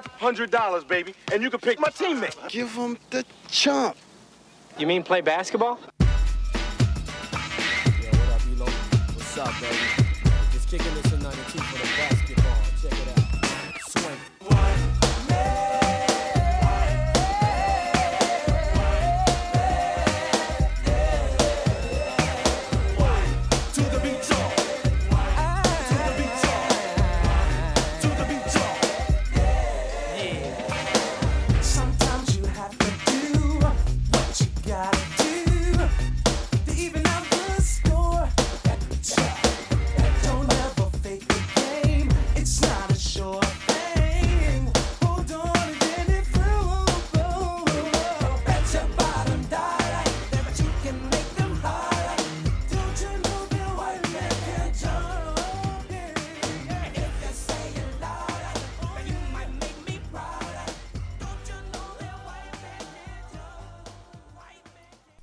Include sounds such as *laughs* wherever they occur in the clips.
$500, baby, and you can pick my teammate. Give him the chump. You mean play basketball? Yeah, what up, Elo? What's up, baby? Just kicking this in 92 for the basketball.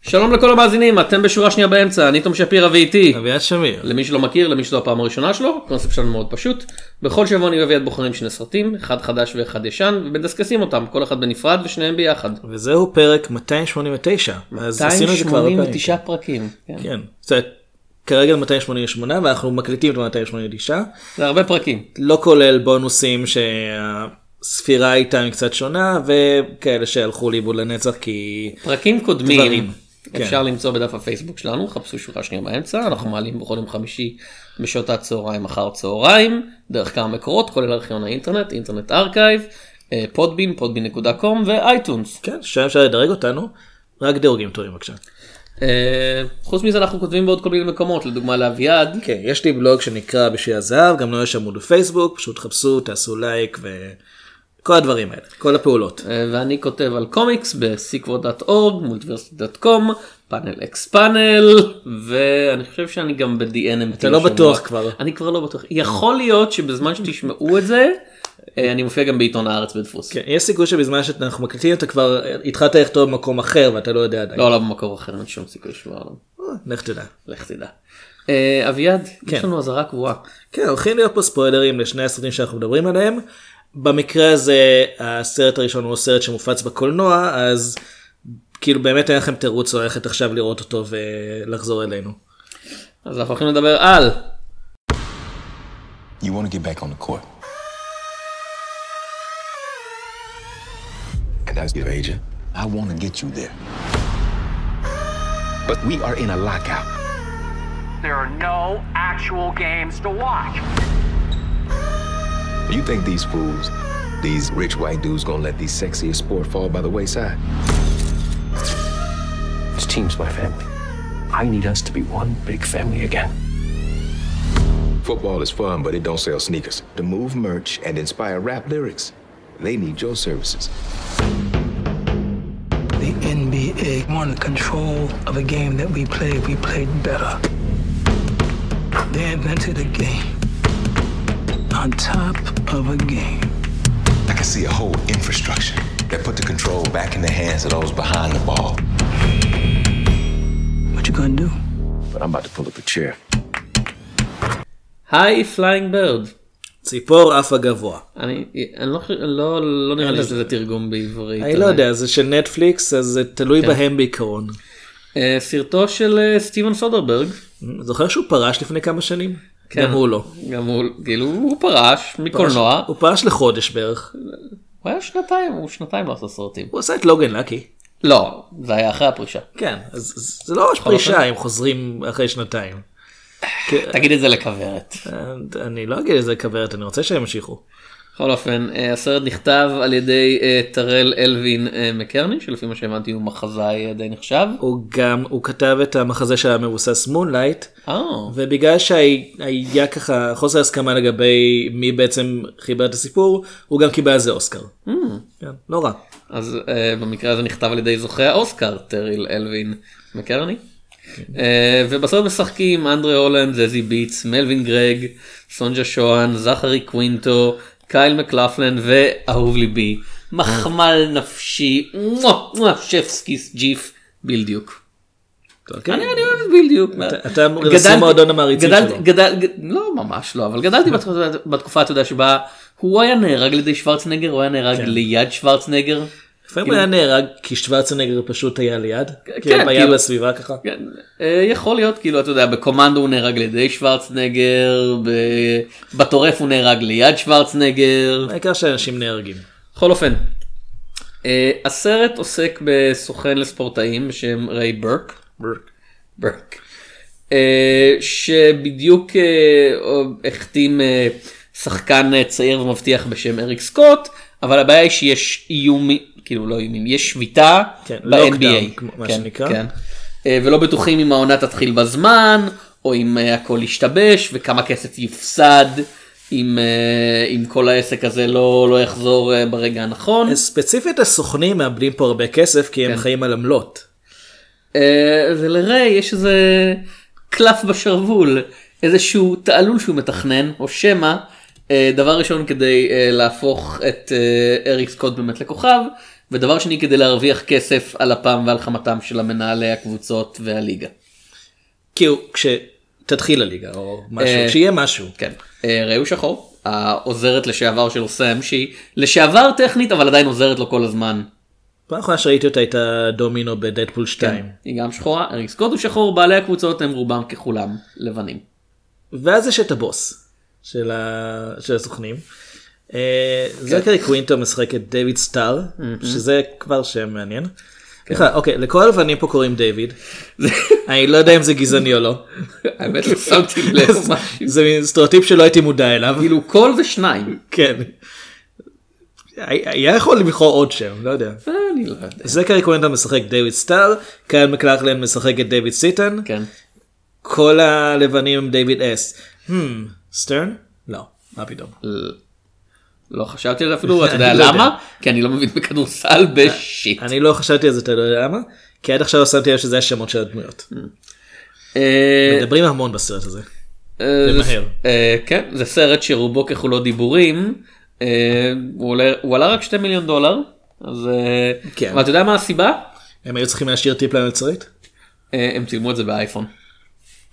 שלום לכל המאזינים, אתם בשורה שנייה באמצע, אני תום שפירא ואיתי. אביעד שמיר. למי שלא מכיר, למי שזו הפעם הראשונה שלו, הקונספט שלנו מאוד פשוט. בכל שבוע אני ואביעד בוחרים שני סרטים, אחד חדש ואחד ישן, ומדסקסים אותם, כל אחד בנפרד ושניהם ביחד. וזהו פרק 289. אז עשינו את זה כבר הרבה פעמים. 289 פרקים. כן. כן. אומרת, כרגע 288 ואנחנו מקליטים את 289. זה הרבה פרקים. לא כולל בונוסים שהספירה איתם קצת שונה וכאלה שהלכו לאיבוד לנצח כי פרקים קודמים. דברים. כן. אפשר למצוא בדף הפייסבוק שלנו, חפשו שורה שנייה באמצע, אנחנו מעלים בכל יום חמישי בשעות הצהריים אחר צהריים, דרך כמה מקורות, כולל ארכיון האינטרנט, Internet Archive, אה, Podbean, Podbean.com ו iTunes. כן שם אפשר לדרג אותנו רק דירוגים טובים בבקשה. אה, חוץ מזה אנחנו כותבים בעוד כל מיני מקומות, לדוגמה לאביעד, כן יש לי בלוג שנקרא בשביל הזהב גם לו יש עמוד בפייסבוק פשוט חפשו תעשו לייק וכל הדברים האלה כל הפעולות. אה, ואני כותב על קומיקס בסיקוור.org, מולטיברסיטי.קום, פאנל אקס פאנל, ואני חושב שאני גם ב-DNMT. אתה לא בטוח כבר. אני כבר לא בטוח. יכול להיות שבזמן שתשמעו את זה, אה, אני מופיע גם בעיתון הארץ בדפוס. כן, יש סיכוי שבזמן שאנחנו מקליטים אתה כבר התחלת לכתוב במקום אחר ואתה לא יודע עדיין. לא, לא במקור אחר, אין שום סיכוי שהוא עליו. אה, לך תדע. לך תדע. אה, אביעד, יש כן. לנו אזהרה קבועה. כן, הולכים להיות פה ספוילרים לשני הסרטים שאנחנו מדברים עליהם. במקרה הזה הסרט הראשון הוא סרט שמופץ בקולנוע אז כאילו באמת אין לכם תירוץ ללכת עכשיו לראות אותו ולחזור אלינו. אז אנחנו הולכים לדבר על You want to get back on the court. And as your agent, I want to get you there. But we are in a lockout. There are no actual games to watch. You think these fools, these rich white dudes, gonna let these sexiest sport fall by the wayside? This team's my family. I need us to be one big family again. Football is fun, but it don't sell sneakers. To move merch and inspire rap lyrics, they need your services. The NBA wanted control of a game that we played. We played better. They invented a game on top of a game. I can see a whole infrastructure that put the control back in the hands of those behind the ball. What you gonna do? But I'm about to pull up a chair. היי פליינג בירד. ציפור עפה גבוה. אני אני לא חושב- לא לא נראה לי שזה תרגום בעברית. אני לא יודע זה של נטפליקס אז זה תלוי כן. בהם בעיקרון. אה, סרטו של אה, סטיבן סודרברג. זוכר שהוא פרש לפני כמה שנים? כן. גם הוא לא. גם הוא כאילו הוא פרש מקולנוע. הוא פרש לחודש בערך. הוא היה שנתיים הוא שנתיים לא עשה סרטים. הוא עשה את לוגן לקי. לא זה היה אחרי הפרישה. כן אז אז זה לא ממש פרישה הם חוזרים אחרי שנתיים. תגיד את זה לכוורת. אה, אני לא אגיד איזה כוורת אני רוצה שהם ימשיכו. בכל אופן אה, הסרט נכתב על ידי אה, טרל אלווין אה, מקרני שלפי מה שהבנתי הוא מחזאי אה, די נחשב. הוא גם הוא כתב את המחזה שהיה מבוסס Moonlight אה, ובגלל שהיה ככה חוסר הסכמה לגבי מי בעצם חיבר את הסיפור הוא גם קיבל על זה אוסקר. כן, לא רע. אז אה, במקרה הזה נכתב על ידי זוכה האוסקר טרל אלווין מקרני. אה, ובסרט משחקים אנדרי הולנד, זזי ביטס, מלווין גרג, סוניה סון, זכרי קווינטו, קייל מקלכלן ואהוב ליבי, מחמל נפשי, שפסקיס ג'יף, ביל דיוק. אוקיי. אני אוהב ביל דיוק. אתה- אתה גדלתי- מועדון המעריצים שלו. לא ממש לא אבל גדלתי בתקופה- אתה יודע שבה הוא היה נהרג על ידי שוורצנגר הוא היה נהרג כן. ליד שוורצנגר. לפעמים כאילו- היה נהרג כי שוורצנגר פשוט היה ליד. כן, כאילו היה כאילו- בסביבה ככה. כן, אה, יכול להיות כאילו אתה יודע בקומנדו הוא נהרג על ידי שוורצנגר ב- בטורף הוא נהרג ליד שוורצנגר. העיקר שאנשים נהרגים. בכל אופן. אה, הסרט עוסק בסוכן לספורטאים בשם ריי ברק. ברק. ברק. אה, שבדיוק החתים שחקן צעיר ומבטיח בשם אריק סקוט אבל הבעיה היא שיש איומים כאילו לא איומים יש שביתה כן, ב-NBA. מה כן, שנקרא. כן. אה, ולא בטוחים אם העונה תתחיל בזמן או אם אה, הכל ישתבש וכמה כסף יופסד אם, אה, אם כל העסק הזה לא, לא יחזור ברגע הנכון. ספציפית הסוכנים מאבדים פה הרבה כסף כי הם כן. חיים על עמלות. ולריי יש איזה קלף בשרוול איזשהו תעלול שהוא מתכנן או שמא דבר ראשון כדי להפוך את אריק סקוט באמת לכוכב ודבר שני כדי להרוויח כסף על אפם ועל חמתם של המנהלי הקבוצות והליגה. כאילו כשתתחיל הליגה או משהו אה, שיהיה משהו. כן. אה, ראו שחור העוזרת לשעבר של סם שהיא לשעבר טכנית אבל עדיין עוזרת לו כל הזמן. פעם אחרונה שראיתי אותה הייתה דומינו בדדפול 2. כן, היא גם שחורה אריק סקוט הוא שחור בעלי הקבוצות הם רובם ככולם לבנים. ואז יש את הבוס של, ה... של הסוכנים. אה, זכרי קווינטו משחק את דיוויד סטאר שזה כבר שם מעניין. סליחה, אוקיי לכל הלבנים פה קוראים דיוויד. אני לא יודע אם זה גזעני או לא. *laughs* האמת לא שמתי לב. זה מין סטריאוטיפ שלא הייתי מודע אליו. כאילו כל זה שניים. כן. היה יכול לבחור עוד שם, לא יודע. אה, אני לא יודע. זכרי קווינטו משחק דיוויד סטאר, קייל מקלכלן משחק את דיוויד סיטון. כן. כל הלבנים הם דיוויד אס. המ, סטרן? לא, מה פתאום. לא חשבתי על זה אפילו אתה יודע *laughs* לא. למה? כי אני לא מבין בכדורסל בשיט. אני לא חשבתי על זה, אתה לא יודע למה? כי עד עכשיו שמתי לב שזה השמות של הדמויות. אה, מדברים המון בסרט הזה. אה. אה, כן זה סרט שרובו ככולו דיבורים. אה, הוא עלה רק 2 מיליון דולר. אז אה, כן. אתה יודע מה הסיבה? הם היו צריכים להשאיר טיפ למלצרית? אה, הם צילמו את זה באייפון.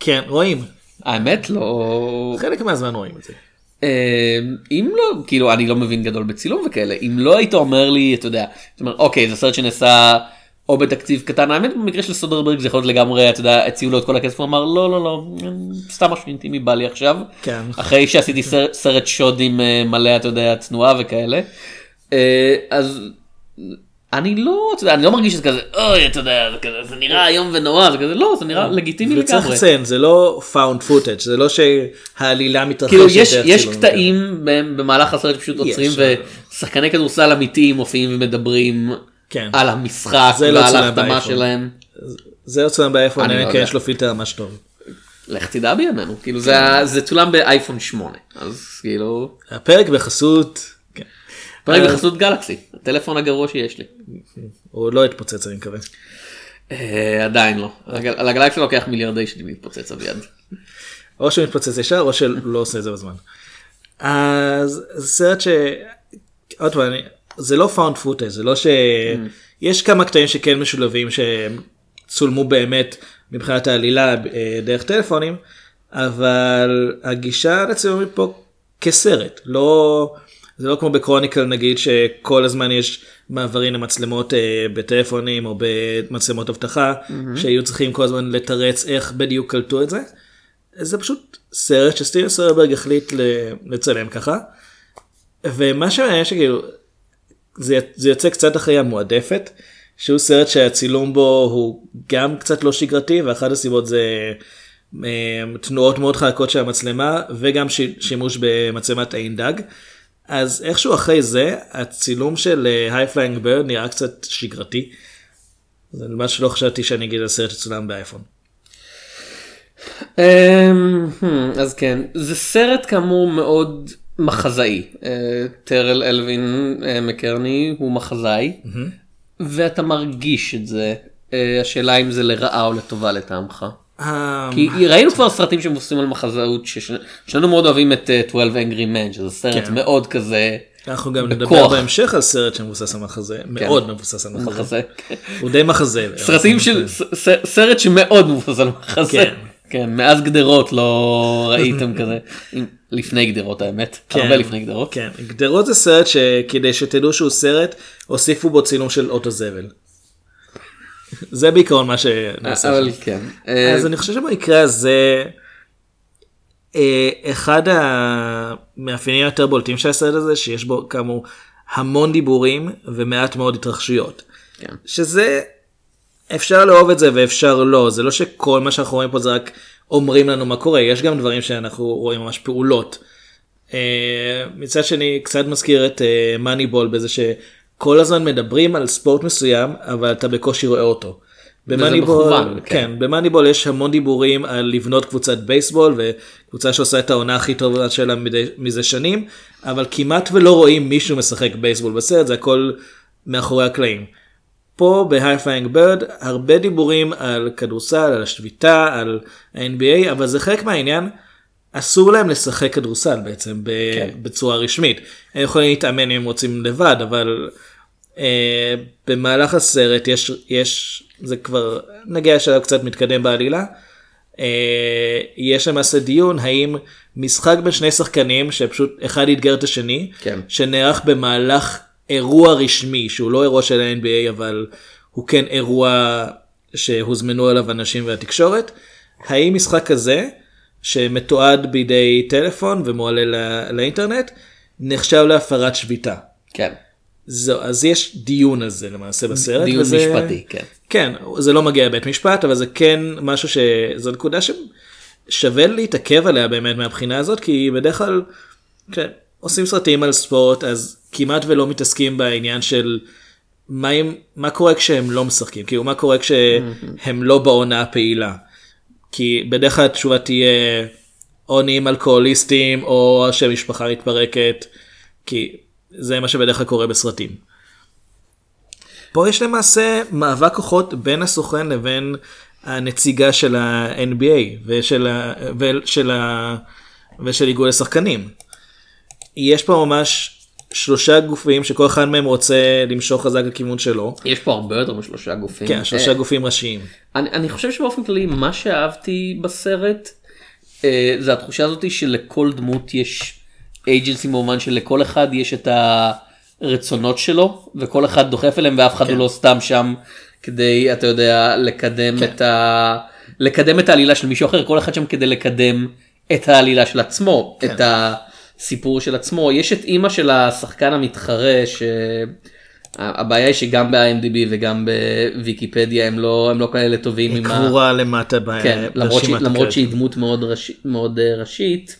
כן, רואים. האמת לא. חלק מהזמן רואים את זה. אה, אם לא כאילו אני לא מבין גדול בצילום וכאלה. אם לא היית אומר לי אתה יודע אוקיי זה סרט שנעשה או בתקציב קטן האמת במקרה של סודרברג זה יכול להיות לגמרי אתה יודע הציעו לו את כל הכסף הוא אמר לא לא לא סתם משהו אינטימי בא לי עכשיו. כן. אחרי שעשיתי סרט, סרט שודים אה, מלא אתה יודע תנועה וכאלה. אה, אז אני לא אתה יודע אני לא מרגיש שזה כזה אוי אתה יודע זה כזה זה נראה איום ונורא זה כזה לא זה נראה לגיטימי וצריך לגמרי. לציין, זה לא found footage, זה לא שהעלילה מתרחשת. כאילו יש יש. קטעים במהלך הסרט שפשוט. עוצרים ושחקני כדורסל אמיתיים מופיעים ומדברים כן. על המשחק לא ועל צולם באייפון. שלהם. זה יוצא באייפון, אני לא כן יודע. יש לו פילטר ממש טוב. לך תדע בימינו כאילו זה ה- זה צולם באייפון 8 אז כאילו הפרק בחסות, כן. פרק בחסות גלקסי הטלפון הגרוע שיש לי. הוא לא התפוצץ אני מקווה. אה, עדיין לא על הגלקסיה לוקח מיליארדי שנים להתפוצץ אביעד. או שהוא מתפוצץ ישר או שלא עושה את זה בזמן. אז זה סרט ש... עוד פעם, זה לא found footage, זה לא ש... יש כמה קטעים שכן משולבים שהם צולמו באמת מבחינת העלילה אה, דרך טלפונים, אבל הגישה לצילום היא פה כסרט, לא... זה לא כמו בקרוניקל נגיד שכל הזמן יש מעברים למצלמות אה, בטלפונים או במצלמות אבטחה שהיו צריכים כל הזמן לתרץ איך בדיוק קלטו את זה. זה פשוט סרט שסטיבן סרברג החליט לצלם ככה. ומה שמעניין שכאילו זה, זה יוצא קצת אחרי המועדפת שהוא סרט שהצילום בו הוא גם קצת לא שגרתי ואחת הסיבות זה אה, תנועות מאוד חלקות של המצלמה וגם ש, שימוש במצלמת עין דג. אז איכשהו אחרי זה הצילום של High Flying Bird נראה קצת שגרתי. זה מה שלא חשבתי שאני אגיד על סרט שצולם באייפון. אמ, המ, אז כן זה סרט כאמור מאוד מחזאי אה, טרל אלווין אה, מקרני הוא מחזאי ואתה מרגיש את זה אה, השאלה אם זה לרעה או לטובה לטעמך. אה, כי ראינו כבר סרטים שמבוססים על מחזאות ששנינו מאוד אוהבים את אה, 12 Angry Men שזה סרט כן. מאוד כזה אנחנו גם נדבר. בהמשך על סרט שמבוסס על מחזה, מאוד מבוסס על מחזה. מחזה. הוא די מחזה. סרטים של *laughs* סרט שמאוד מבוסס על מחזה. כן. כן מאז גדרות לא ראיתם כזה לפני גדרות האמת כן. הרבה לפני גדרות. כן, גדרות זה סרט שכדי שתדעו שהוא סרט, הוסיפו בו צילום של אוטו זבל. זה בעיקרון מה שנעשה. אבל. כן. אה, אז אני חושב שבמקרה הזה, אה, אחד המאפיינים היותר בולטים של הסרט הזה, שיש בו כאמור המון דיבורים ומעט מאוד התרחשויות. כן. שזה, אפשר לאהוב את זה ואפשר לא, זה לא שכל מה שאנחנו רואים פה זה רק אומרים לנו מה קורה, יש גם דברים שאנחנו רואים ממש פעולות. אה, מצד שני, קצת מזכיר את מאניבול בזה שכל הזמן מדברים על ספורט מסוים, אבל אתה בקושי רואה אותו. במאניבול, כן. כן, במאניבול יש המון דיבורים על לבנות קבוצת בייסבול וקבוצה שעושה את העונה הכי טובה שלה מדי, מזה שנים, אבל כמעט ולא רואים מישהו משחק בייסבול בסרט, זה הכל מאחורי הקלעים. פה ב-high flying bird הרבה דיבורים על כדורסל, על השביתה, על ה-NBA, אבל זה חלק מהעניין. אסור להם לשחק כדורסל בעצם ב- כן. בצורה רשמית. הם יכולים להתאמן אם הם רוצים לבד, אבל במהלך הסרט יש, יש, זה כבר נגיע לשלב קצת מתקדם בעלילה. אה, יש למעשה דיון האם משחק בין שני שחקנים שפשוט אחד יתגר את השני, כן. שנערך במהלך אירוע רשמי שהוא לא אירוע של ה-NBA אבל הוא כן אירוע שהוזמנו אליו אנשים והתקשורת, האם משחק כזה שמתועד בידי טלפון ומועלה לא- לאינטרנט נחשב להפרת שביתה. כן. זהו, אז יש דיון על זה למעשה בסרט. דיון וזה- משפטי כן. כן, זה לא מגיע לבית משפט, אבל זה כן משהו ש... זו נקודה ששווה להתעכב עליה באמת מהבחינה הזאת, כי בדרך כלל, כן, עושים סרטים על ספורט, אז כמעט ולא מתעסקים בעניין של מה, אם, מה קורה כשהם לא משחקים, כאילו מה קורה כשהם לא בעונה הפעילה. כי בדרך כלל התשובה תהיה או נהיים אלכוהוליסטים או שהמשפחה מתפרקת, כי זה מה שבדרך כלל קורה בסרטים. פה יש למעשה מאבק כוחות בין הסוכן לבין הנציגה של ה-NBA ושל, ה... ושל, ה... ושל איגוד השחקנים. יש פה ממש שלושה גופים שכל אחד מהם רוצה למשוך חזק לכיוון שלו. יש פה הרבה יותר משלושה גופים. כן, שלושה אה, גופים ראשיים. אני, אני חושב שבאופן כללי מה שאהבתי בסרט אה, זה התחושה הזאת שלכל דמות יש אייג'נסי במובן שלכל אחד יש את הרצונות שלו וכל אחד דוחף אליהם ואף אחד כן. הוא לא סתם שם כדי אתה יודע לקדם את ה... לקדם את העלילה של מישהו אחר כל אחד שם כדי לקדם את העלילה של עצמו כן. את הסיפור של עצמו יש את אימא של השחקן המתחרה ש... הבעיה היא שגם ב-IMDb וגם בוויקיפדיה הם לא הם לא כאלה טובים היא עם ה... קבורה למטה ב- כן, למרות, ברשימת למרות שהיא. דמות מאוד, ראש, מאוד אה, ראשית.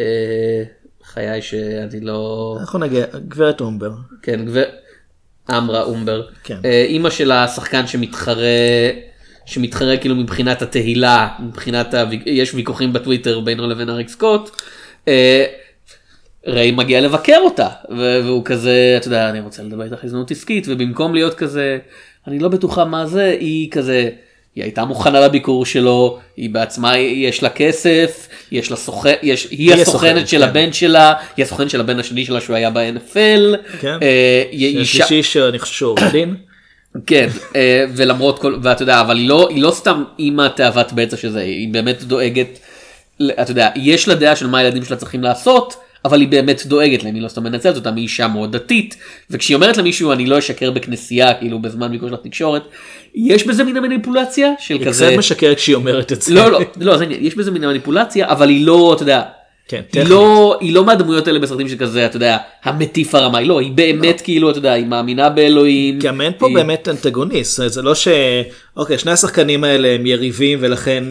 אה, חיי שאני לא... אנחנו נגיע, גברת אומבר. כן, גבר... אמרה אומבר. כן. אה, אימא של השחקן שמתחרה, שמתחרה כאילו מבחינת התהילה, מבחינת, ה... יש ויכוחים בטוויטר בינו לבין אריק סקוט. אה, ריי מגיע לבקר אותה והוא כזה אתה יודע אני רוצה לדבר איתך הזדמנות עסקית ובמקום להיות כזה אני לא בטוחה מה זה היא כזה היא הייתה מוכנה לביקור שלו היא בעצמה יש לה כסף יש לה סוכן יש היא היא הסוכנת הסוכנת, של כן. הבן שלה היא הסוכן של הבן השני שלה שהוא היה ב-NFL. כן. אה, אישה- השלישי שאני חושב שהוא עורך דין. כן אה, ולמרות כל ואתה יודע אבל היא לא היא לא סתם אימא תאוות בצע שזה היא באמת דואגת אתה יודע יש לה דעה של מה הילדים שלה צריכים לעשות אבל היא באמת דואגת להם היא לא סתם מנצלת אותם היא אישה מאוד דתית וכשהיא אומרת למישהו אני לא אשקר בכנסייה כאילו בזמן ביקור של התקשורת יש בזה מין המניפולציה של היא כזה קצת משקרת כשהיא אומרת את זה. לא לא לא זה יש בזה מין המניפולציה אבל היא לא אתה יודע. כן, היא. לא היא לא מהדמויות האלה בסרטים שכזה אתה יודע המטיף הרמאי לא היא באמת כאילו אתה יודע היא מאמינה באלוהים. גם אין פה היא- באמת אנטגוניסט, זה לא ש... אוקיי, שני השחקנים האלה הם יריבים ולכן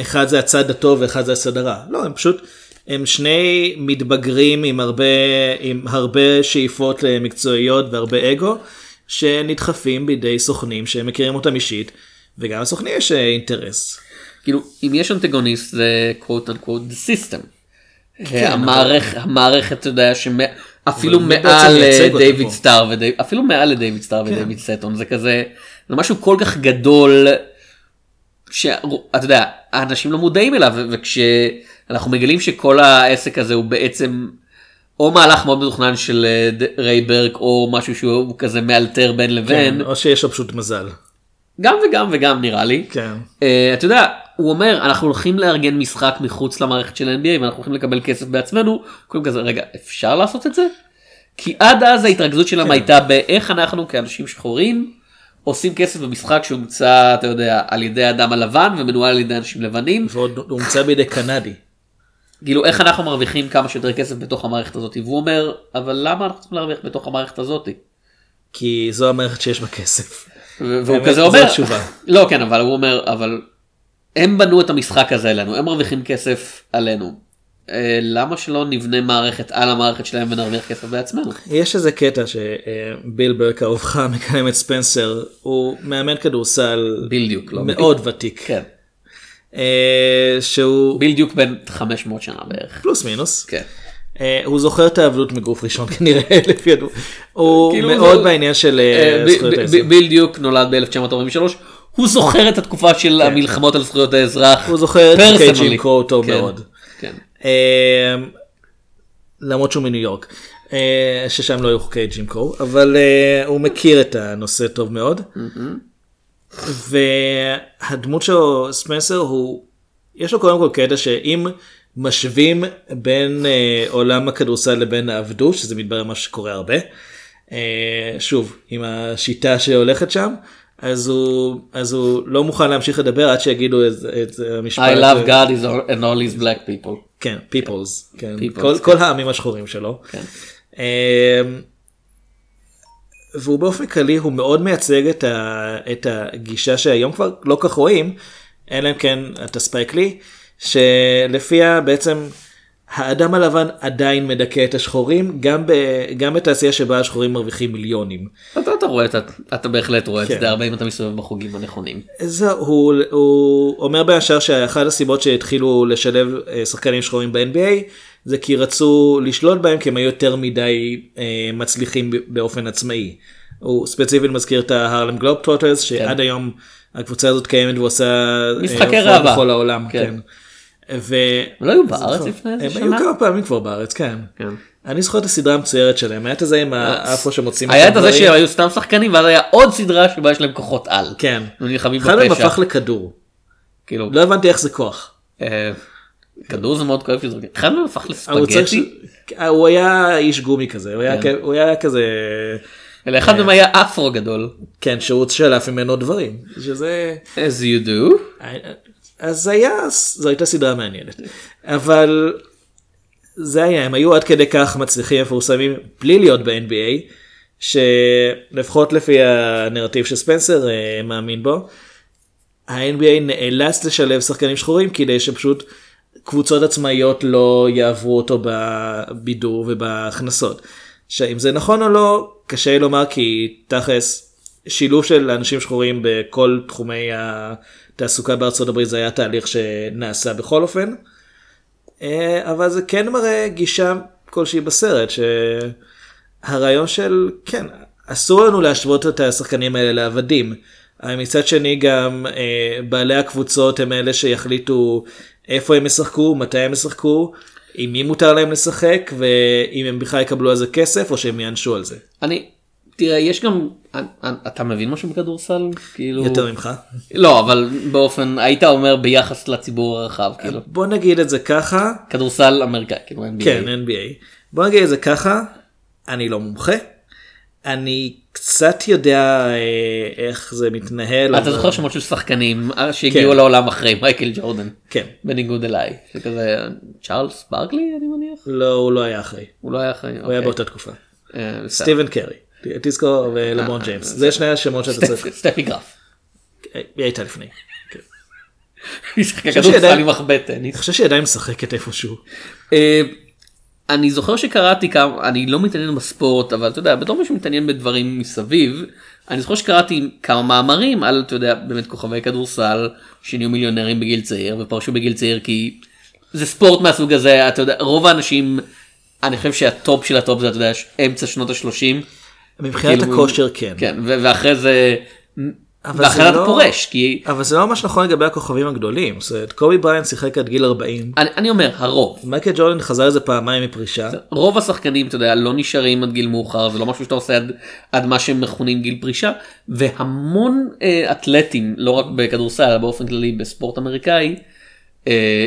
אחד זה הצד הטוב ואחד זה הצד הרע. לא, הם פשוט, הם שני מתבגרים עם הרבה, עם הרבה שאיפות מקצועיות והרבה אגו, שנדחפים בידי סוכנים שהם מכירים אותם אישית, וגם לסוכנים יש אה, אינטרס. כאילו אם יש אנטגוניסט זה quote unquote the system. כן, המערכת המערכת אתה יודע שאפילו אבל בעצם מעל מייצג אה, אותה דיוויד פה? סטאר ודייב- אפילו מעל לדיוויד סטאר כן. ודייוויד סיטון זה כזה זה משהו כל כך גדול שאתה יודע, האנשים לא מודעים אליו, ו- וכשאנחנו מגלים שכל העסק הזה הוא בעצם או מהלך מאוד מתוכנן של אה, ריי ברק, או משהו שהוא כזה מאלתר בין לבין, כן, או שיש לו פשוט מזל. גם וגם וגם נראה לי. כן. אה, אתה יודע, הוא אומר, אנחנו הולכים לארגן משחק מחוץ למערכת של NBA ואנחנו הולכים לקבל כסף בעצמנו, כולם כזה, רגע, אפשר לעשות את זה? כי עד אז ההתרכזות שלהם כן. הייתה באיך אנחנו כאנשים שחורים עושים כסף במשחק שהומצא, אתה יודע, על ידי האדם הלבן ומנוהל על ידי אנשים לבנים, ועוד הומצא בידי קנדי. כאילו איך אנחנו מרוויחים כמה שיותר כסף בתוך המערכת הזאת, והוא אומר, אבל למה אנחנו צריכים להרוויח בתוך המערכת הזאת? כי זו המערכת שיש בה כסף. והוא כזה אומר. *laughs* לא כן אבל הוא אומר אבל הם בנו את המשחק הזה עלינו הם מרוויחים כסף עלינו. אה, למה שלא נבנה מערכת על המערכת שלהם ונרוויח כסף בעצמנו? יש איזה קטע שביל ברק אהובך מקדם את ספנסר הוא מאמן כדורסל בדיוק לא מאוד ותיק כן שהוא בדיוק בן 500 שנה בערך. פלוס מינוס כן. אה, הוא זוכר את העבדות מגוף ראשון *laughs* כנראה לפי הדו הוא כאילו מאוד בעניין של אה, אה, זכויות האזרח. ב- ביל דיוק נולד ב-1943 הוא זוכר את התקופה של המלחמות על זכויות האזרח. כן. הוא זוכר את חוקי personally. ג'ים קרו טוב כן, מאוד. כן. אה, למרות שהוא מניו יורק אה, ששם לא היו חוקי ג'ים קרו אבל אה, הוא מכיר את הנושא טוב מאוד. והדמות שלו ספנסר הוא יש לו קודם כל קטע שאם משווים בין אה, עולם הכדורסל לבין העבדות שזה מתברר מה שקורה הרבה אה, שוב עם השיטה שהולכת שם אז הוא אז הוא לא מוכן להמשיך לדבר עד שיגידו את, את המשפט I love הזה. God is all- and all his black people. כן peoples כן Peoples, כל, כן. כל העמים השחורים שלו. כן. אמ, והוא באופן כללי הוא מאוד מייצג את, ה, את הגישה שהיום כבר לא כך רואים אלא אם כן אתה ספייק לי שלפיה בעצם האדם הלבן עדיין מדכא את השחורים גם, ב, גם בתעשייה שבה השחורים מרוויחים מיליונים. אתה, אתה רואה את ה- אתה בהחלט רואה את כן. זה הרבה אם אתה מסתובב בחוגים הנכונים. זהו, הוא, הוא אומר בין השאר שאחת הסיבות שהתחילו לשלב אה, שחקנים שחורים ב-NBA זה כי רצו לשלוט בהם כי הם היו יותר מדי אה, מצליחים באופן עצמאי. הוא ספציפית מזכיר את ההרלם גלוב טרוטרס שעד היום הקבוצה הזאת קיימת ועושה אה, משחקי ראווה. בכל העולם. כן. כן. ו... הם לא היו בארץ לפני איזה הם שנה? היו כמה פעמים כבר בארץ, כן. כן. אני זוכר את הסדרה המצוירת שלהם, היה את הזה עם האפרו שמוצאים היה את הזה דברים. שהיו סתם שחקנים ואז היה עוד סדרה שבה יש להם כוחות על. כן. ונלחמים אחד מהם בפשע. הפך לכדור. כאילו, לא הבנתי איך זה כוח. אה, כדור זה מאוד כואב שזורקים. אחד מהם הפך לספגטי. הוא היה איש גומי כזה, הוא היה כן. כזה, אלא אחד מהם היה אפרו גדול. כן, שהוא שלף ממנו דברים, שזה, as you do. אז היה, זו הייתה סדרה מעניינת, אבל זה היה, הם היו עד כדי כך מצליחים מפורסמים בלי להיות ב-NBA, שלפחות לפי הנרטיב שספנסר אה, מאמין בו, ה-NBA נאלץ לשלב שחקנים שחורים כדי שפשוט קבוצות עצמאיות לא יעברו אותו בבידור ובהכנסות. שאם זה נכון או לא, קשה לי לומר כי תכלס שילוב של אנשים שחורים בכל תחומי התעסוקה בארצות הברית זה היה תהליך שנעשה בכל אופן. אה, אבל זה כן מראה גישה כלשהי בסרט שהרעיון של כן אסור לנו להשוות את השחקנים האלה לעבדים. מצד שני גם אה, בעלי הקבוצות הם אלה שיחליטו איפה הם ישחקו, מתי הם ישחקו, עם מי מותר להם לשחק ואם הם בכלל יקבלו על זה כסף או שהם יענשו על זה. אני, תראה, יש גם, אתה מבין משהו בכדורסל? כאילו... יותר ממך. לא, אבל באופן, היית אומר ביחס לציבור הרחב, כאילו. בוא נגיד את זה ככה, כדורסל אמריקאי, כאילו NBA. כן NBA. בוא נגיד את זה ככה, אני לא מומחה, אני קצת יודע אה, איך זה מתנהל. אתה זוכר שמות של שחקנים אה, שהגיעו כן. לעולם אחרי מייקל ג'ורדן. כן. בניגוד אליי. שכזה, צ'ארלס ברקלי אני מניח? לא, הוא לא היה אחרי, הוא לא היה אחרי. הוא היה באותה תקופה. באותה. סטיבן קרי, תזכור, ולמון אה, ג'יימס, אה, זה שני השמות שאתה צריך. סטפי גרף. היא הייתה לפני. מחבט אני. חושב שהיא עדיין משחקת איפשהו. אני זוכר שקראתי כמה, אני לא מתעניין בספורט, אבל אתה יודע, בתור מי שמתעניין בדברים מסביב, אני זוכר שקראתי כמה מאמרים על, אתה יודע, באמת כוכבי כדורסל, שנהיו מיליונרים בגיל צעיר, ופרשו בגיל צעיר כי זה ספורט מהסוג הזה, אתה יודע, רוב האנשים, אני חושב שהטופ של הטופ זה, אתה יודע, אמצע שנות ה-30. מבחינת כאילו, הכושר כן. כן, ואחרי זה אתה לא- פורש כי אבל זה לא ממש נכון לגבי הכוכבים הגדולים. זאת אומרת, קובי בריינט שיחק עד גיל 40. אני, אני אומר הרוב מייקל ג'ורדן חזר איזה פעמיים מפרישה. רוב השחקנים אתה יודע לא נשארים עד גיל מאוחר זה לא משהו שאתה עושה עד, עד מה שהם מכונים גיל פרישה והמון אה, אתלטים לא רק בכדורסל אלא באופן כללי בספורט אמריקאי אה,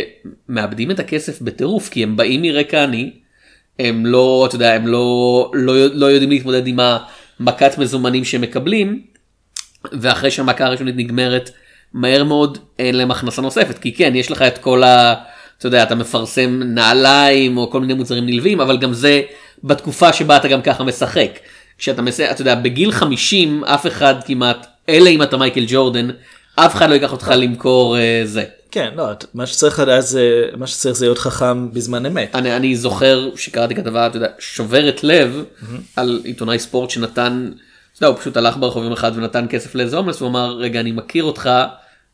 מאבדים את הכסף בטירוף כי הם באים מרקע עני הם לא אתה יודע הם לא לא, לא יודעים להתמודד עם המכת מזומנים שהם מקבלים ואחרי שהמכה הראשונית נגמרת מהר מאוד אין להם הכנסה נוספת כי כן יש לך את כל ה... אתה יודע אתה מפרסם נעליים או כל מיני מוצרים נלווים אבל גם זה בתקופה שבה אתה גם ככה משחק. כשאתה מסיים אתה יודע בגיל 50 אף אחד כמעט אלא אם אתה מייקל ג'ורדן אף אחד לא ייקח אותך למכור אה, זה. כן, לא, מה שצריך לדעת זה, מה שצריך זה להיות חכם בזמן אמת. אני, אני זוכר שקראתי כתבה אתה יודע, שוברת לב על עיתונאי ספורט שנתן, יודע, הוא פשוט הלך ברחוב יום אחד ונתן כסף לאיזה הומלס והוא אמר רגע אני מכיר אותך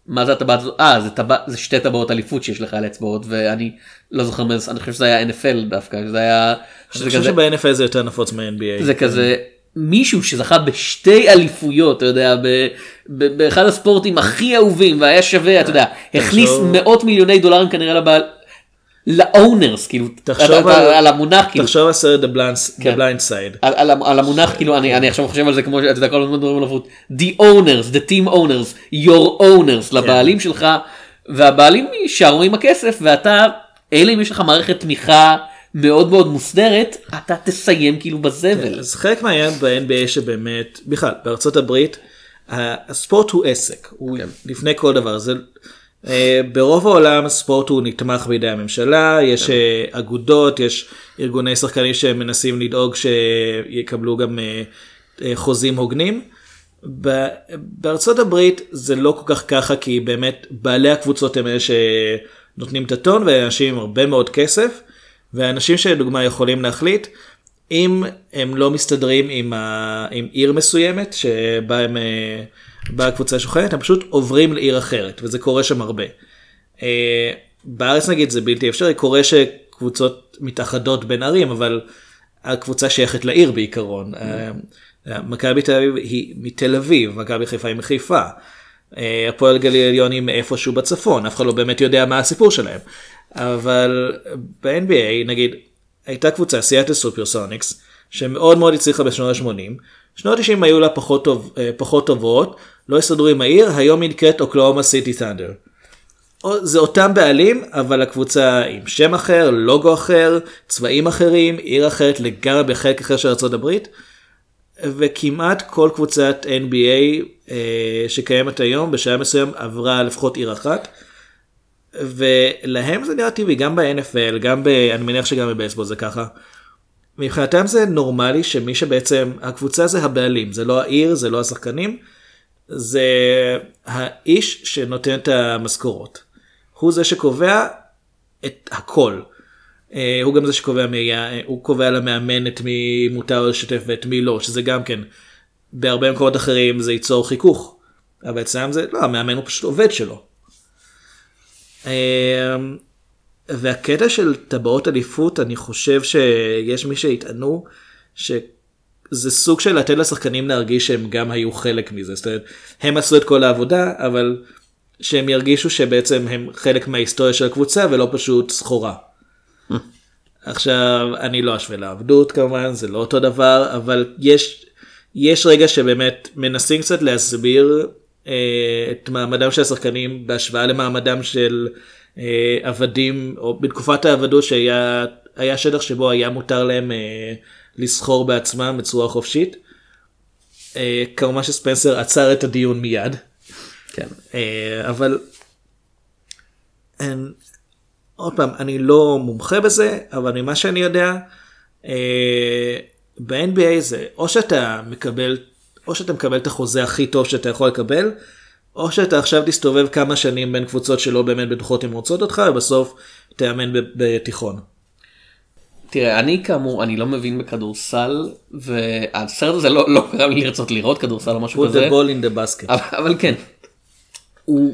מה זה הטבעת הזאת? אה זה, טבע, זה שתי טבעות אליפות שיש לך על אצבעות ואני לא זוכר מאיזה אני חושב שזה היה NFL דווקא זה היה אני שזה חושב כזה, שב-NFL זה יותר נפוץ מה-NBA. זה כזה מישהו שזכה בשתי אליפויות אתה יודע ב, ב, באחד הספורטים הכי אהובים והיה שווה אתה יודע הכניס תחשוב- מאות מיליוני דולרים כנראה לבעל. לאונרס כאילו תחשוב על- על המונח כאילו תחשוב על סרט The Blind- כן. The Blind Side. על, על, על המונח כאילו אני אני עכשיו חושב על זה כמו שאתה יודע כל הזמן מדברים על עבוד the owners the team owners your owners לבעלים שלך והבעלים יישארו עם הכסף ואתה אלא אם יש לך מערכת תמיכה מאוד מאוד מוסדרת אתה תסיים כאילו בזבל. אז חלק מהעניין ב-NBA שבאמת, בכלל, בארצות הברית, הספורט הוא עסק, הוא כן. לפני כל דבר. זה, ברוב העולם הספורט הוא נתמך בידי הממשלה, יש אה, אגודות, יש ארגוני שחקנים שמנסים לדאוג שיקבלו גם אה, אה, חוזים הוגנים. בארצות הברית זה לא כל כך ככה כי באמת בעלי הקבוצות הם אלה שנותנים את הטון ואנשים עם הרבה מאוד כסף ואנשים שלדוגמה יכולים להחליט אם הם לא מסתדרים עם, ה... עם עיר מסוימת שבה הם, אה, בה הקבוצה שוכנת הם פשוט עוברים לעיר אחרת וזה קורה שם הרבה. אה, בארץ נגיד זה בלתי אפשרי קורה שקבוצות מתאחדות בין ערים אבל הקבוצה שייכת לעיר בעיקרון. אה, מכבי תל אביב היא מתל אביב, מכבי חיפה היא מחיפה. הפועל גליל עליון היא מאיפשהו בצפון, אף אחד לא באמת יודע מה הסיפור שלהם. אבל ב-NBA נגיד הייתה קבוצה סיאטל סופרסוניקס שמאוד מאוד הצליחה בשנות ה-80. שנות ה-90 היו לה פחות, טוב, פחות טובות, לא הסתדרו עם העיר, היום היא נקראת אוקלאומה סיטי תנדר. זה אותם בעלים אבל הקבוצה עם שם אחר, לוגו אחר, צבעים אחרים, עיר אחרת לגמרי בחלק אחר של ארה"ב. וכמעט כל קבוצת NBA אה, שקיימת היום בשעה מסוים עברה לפחות עיר אחת. ולהם זה נראה טבעי גם ב-NFL גם ב... אני מניח שגם בבייסבול זה ככה. מבחינתם זה נורמלי שמי שבעצם הקבוצה זה הבעלים זה לא העיר זה לא השחקנים זה האיש שנותן את המשכורות. הוא זה שקובע את הכל. אה, הוא גם זה שקובע מי היה, הוא קובע למאמן את מי מותר לשתף ואת מי לא, שזה גם כן, בהרבה מקומות אחרים זה ייצור חיכוך, אבל אצלם זה, לא, המאמן הוא פשוט עובד שלו. אה, והקטע של טבעות אליפות, אני חושב שיש מי שיטענו שזה סוג של לתת לשחקנים להרגיש שהם גם היו חלק מזה, זאת אומרת, הם עשו את כל העבודה, אבל שהם ירגישו שבעצם הם חלק מההיסטוריה של הקבוצה ולא פשוט סחורה. עכשיו אני לא אשווה לעבדות כמובן זה לא אותו דבר אבל יש יש רגע שבאמת מנסים קצת להסביר אה, את מעמדם של השחקנים בהשוואה למעמדם של אה, עבדים או בתקופת העבדות שהיה היה שטח שבו היה מותר להם אה, לסחור בעצמם בצורה חופשית. אה, כמובן שספנסר עצר את הדיון מיד. כן. אה, אבל אין, עוד פעם אני לא מומחה בזה אבל ממה שאני יודע אה, ב-NBA זה או שאתה מקבל או שאתה מקבל את החוזה הכי טוב שאתה יכול לקבל או שאתה עכשיו תסתובב כמה שנים בין קבוצות שלא באמת בטוחות אם רוצות אותך ובסוף תאמן בתיכון. תראה אני כאמור אני לא מבין בכדורסל והסרט הזה לא לא גרם לי לרצות לראות כדורסל או משהו put כזה the ball in the basket. אבל, אבל כן. הוא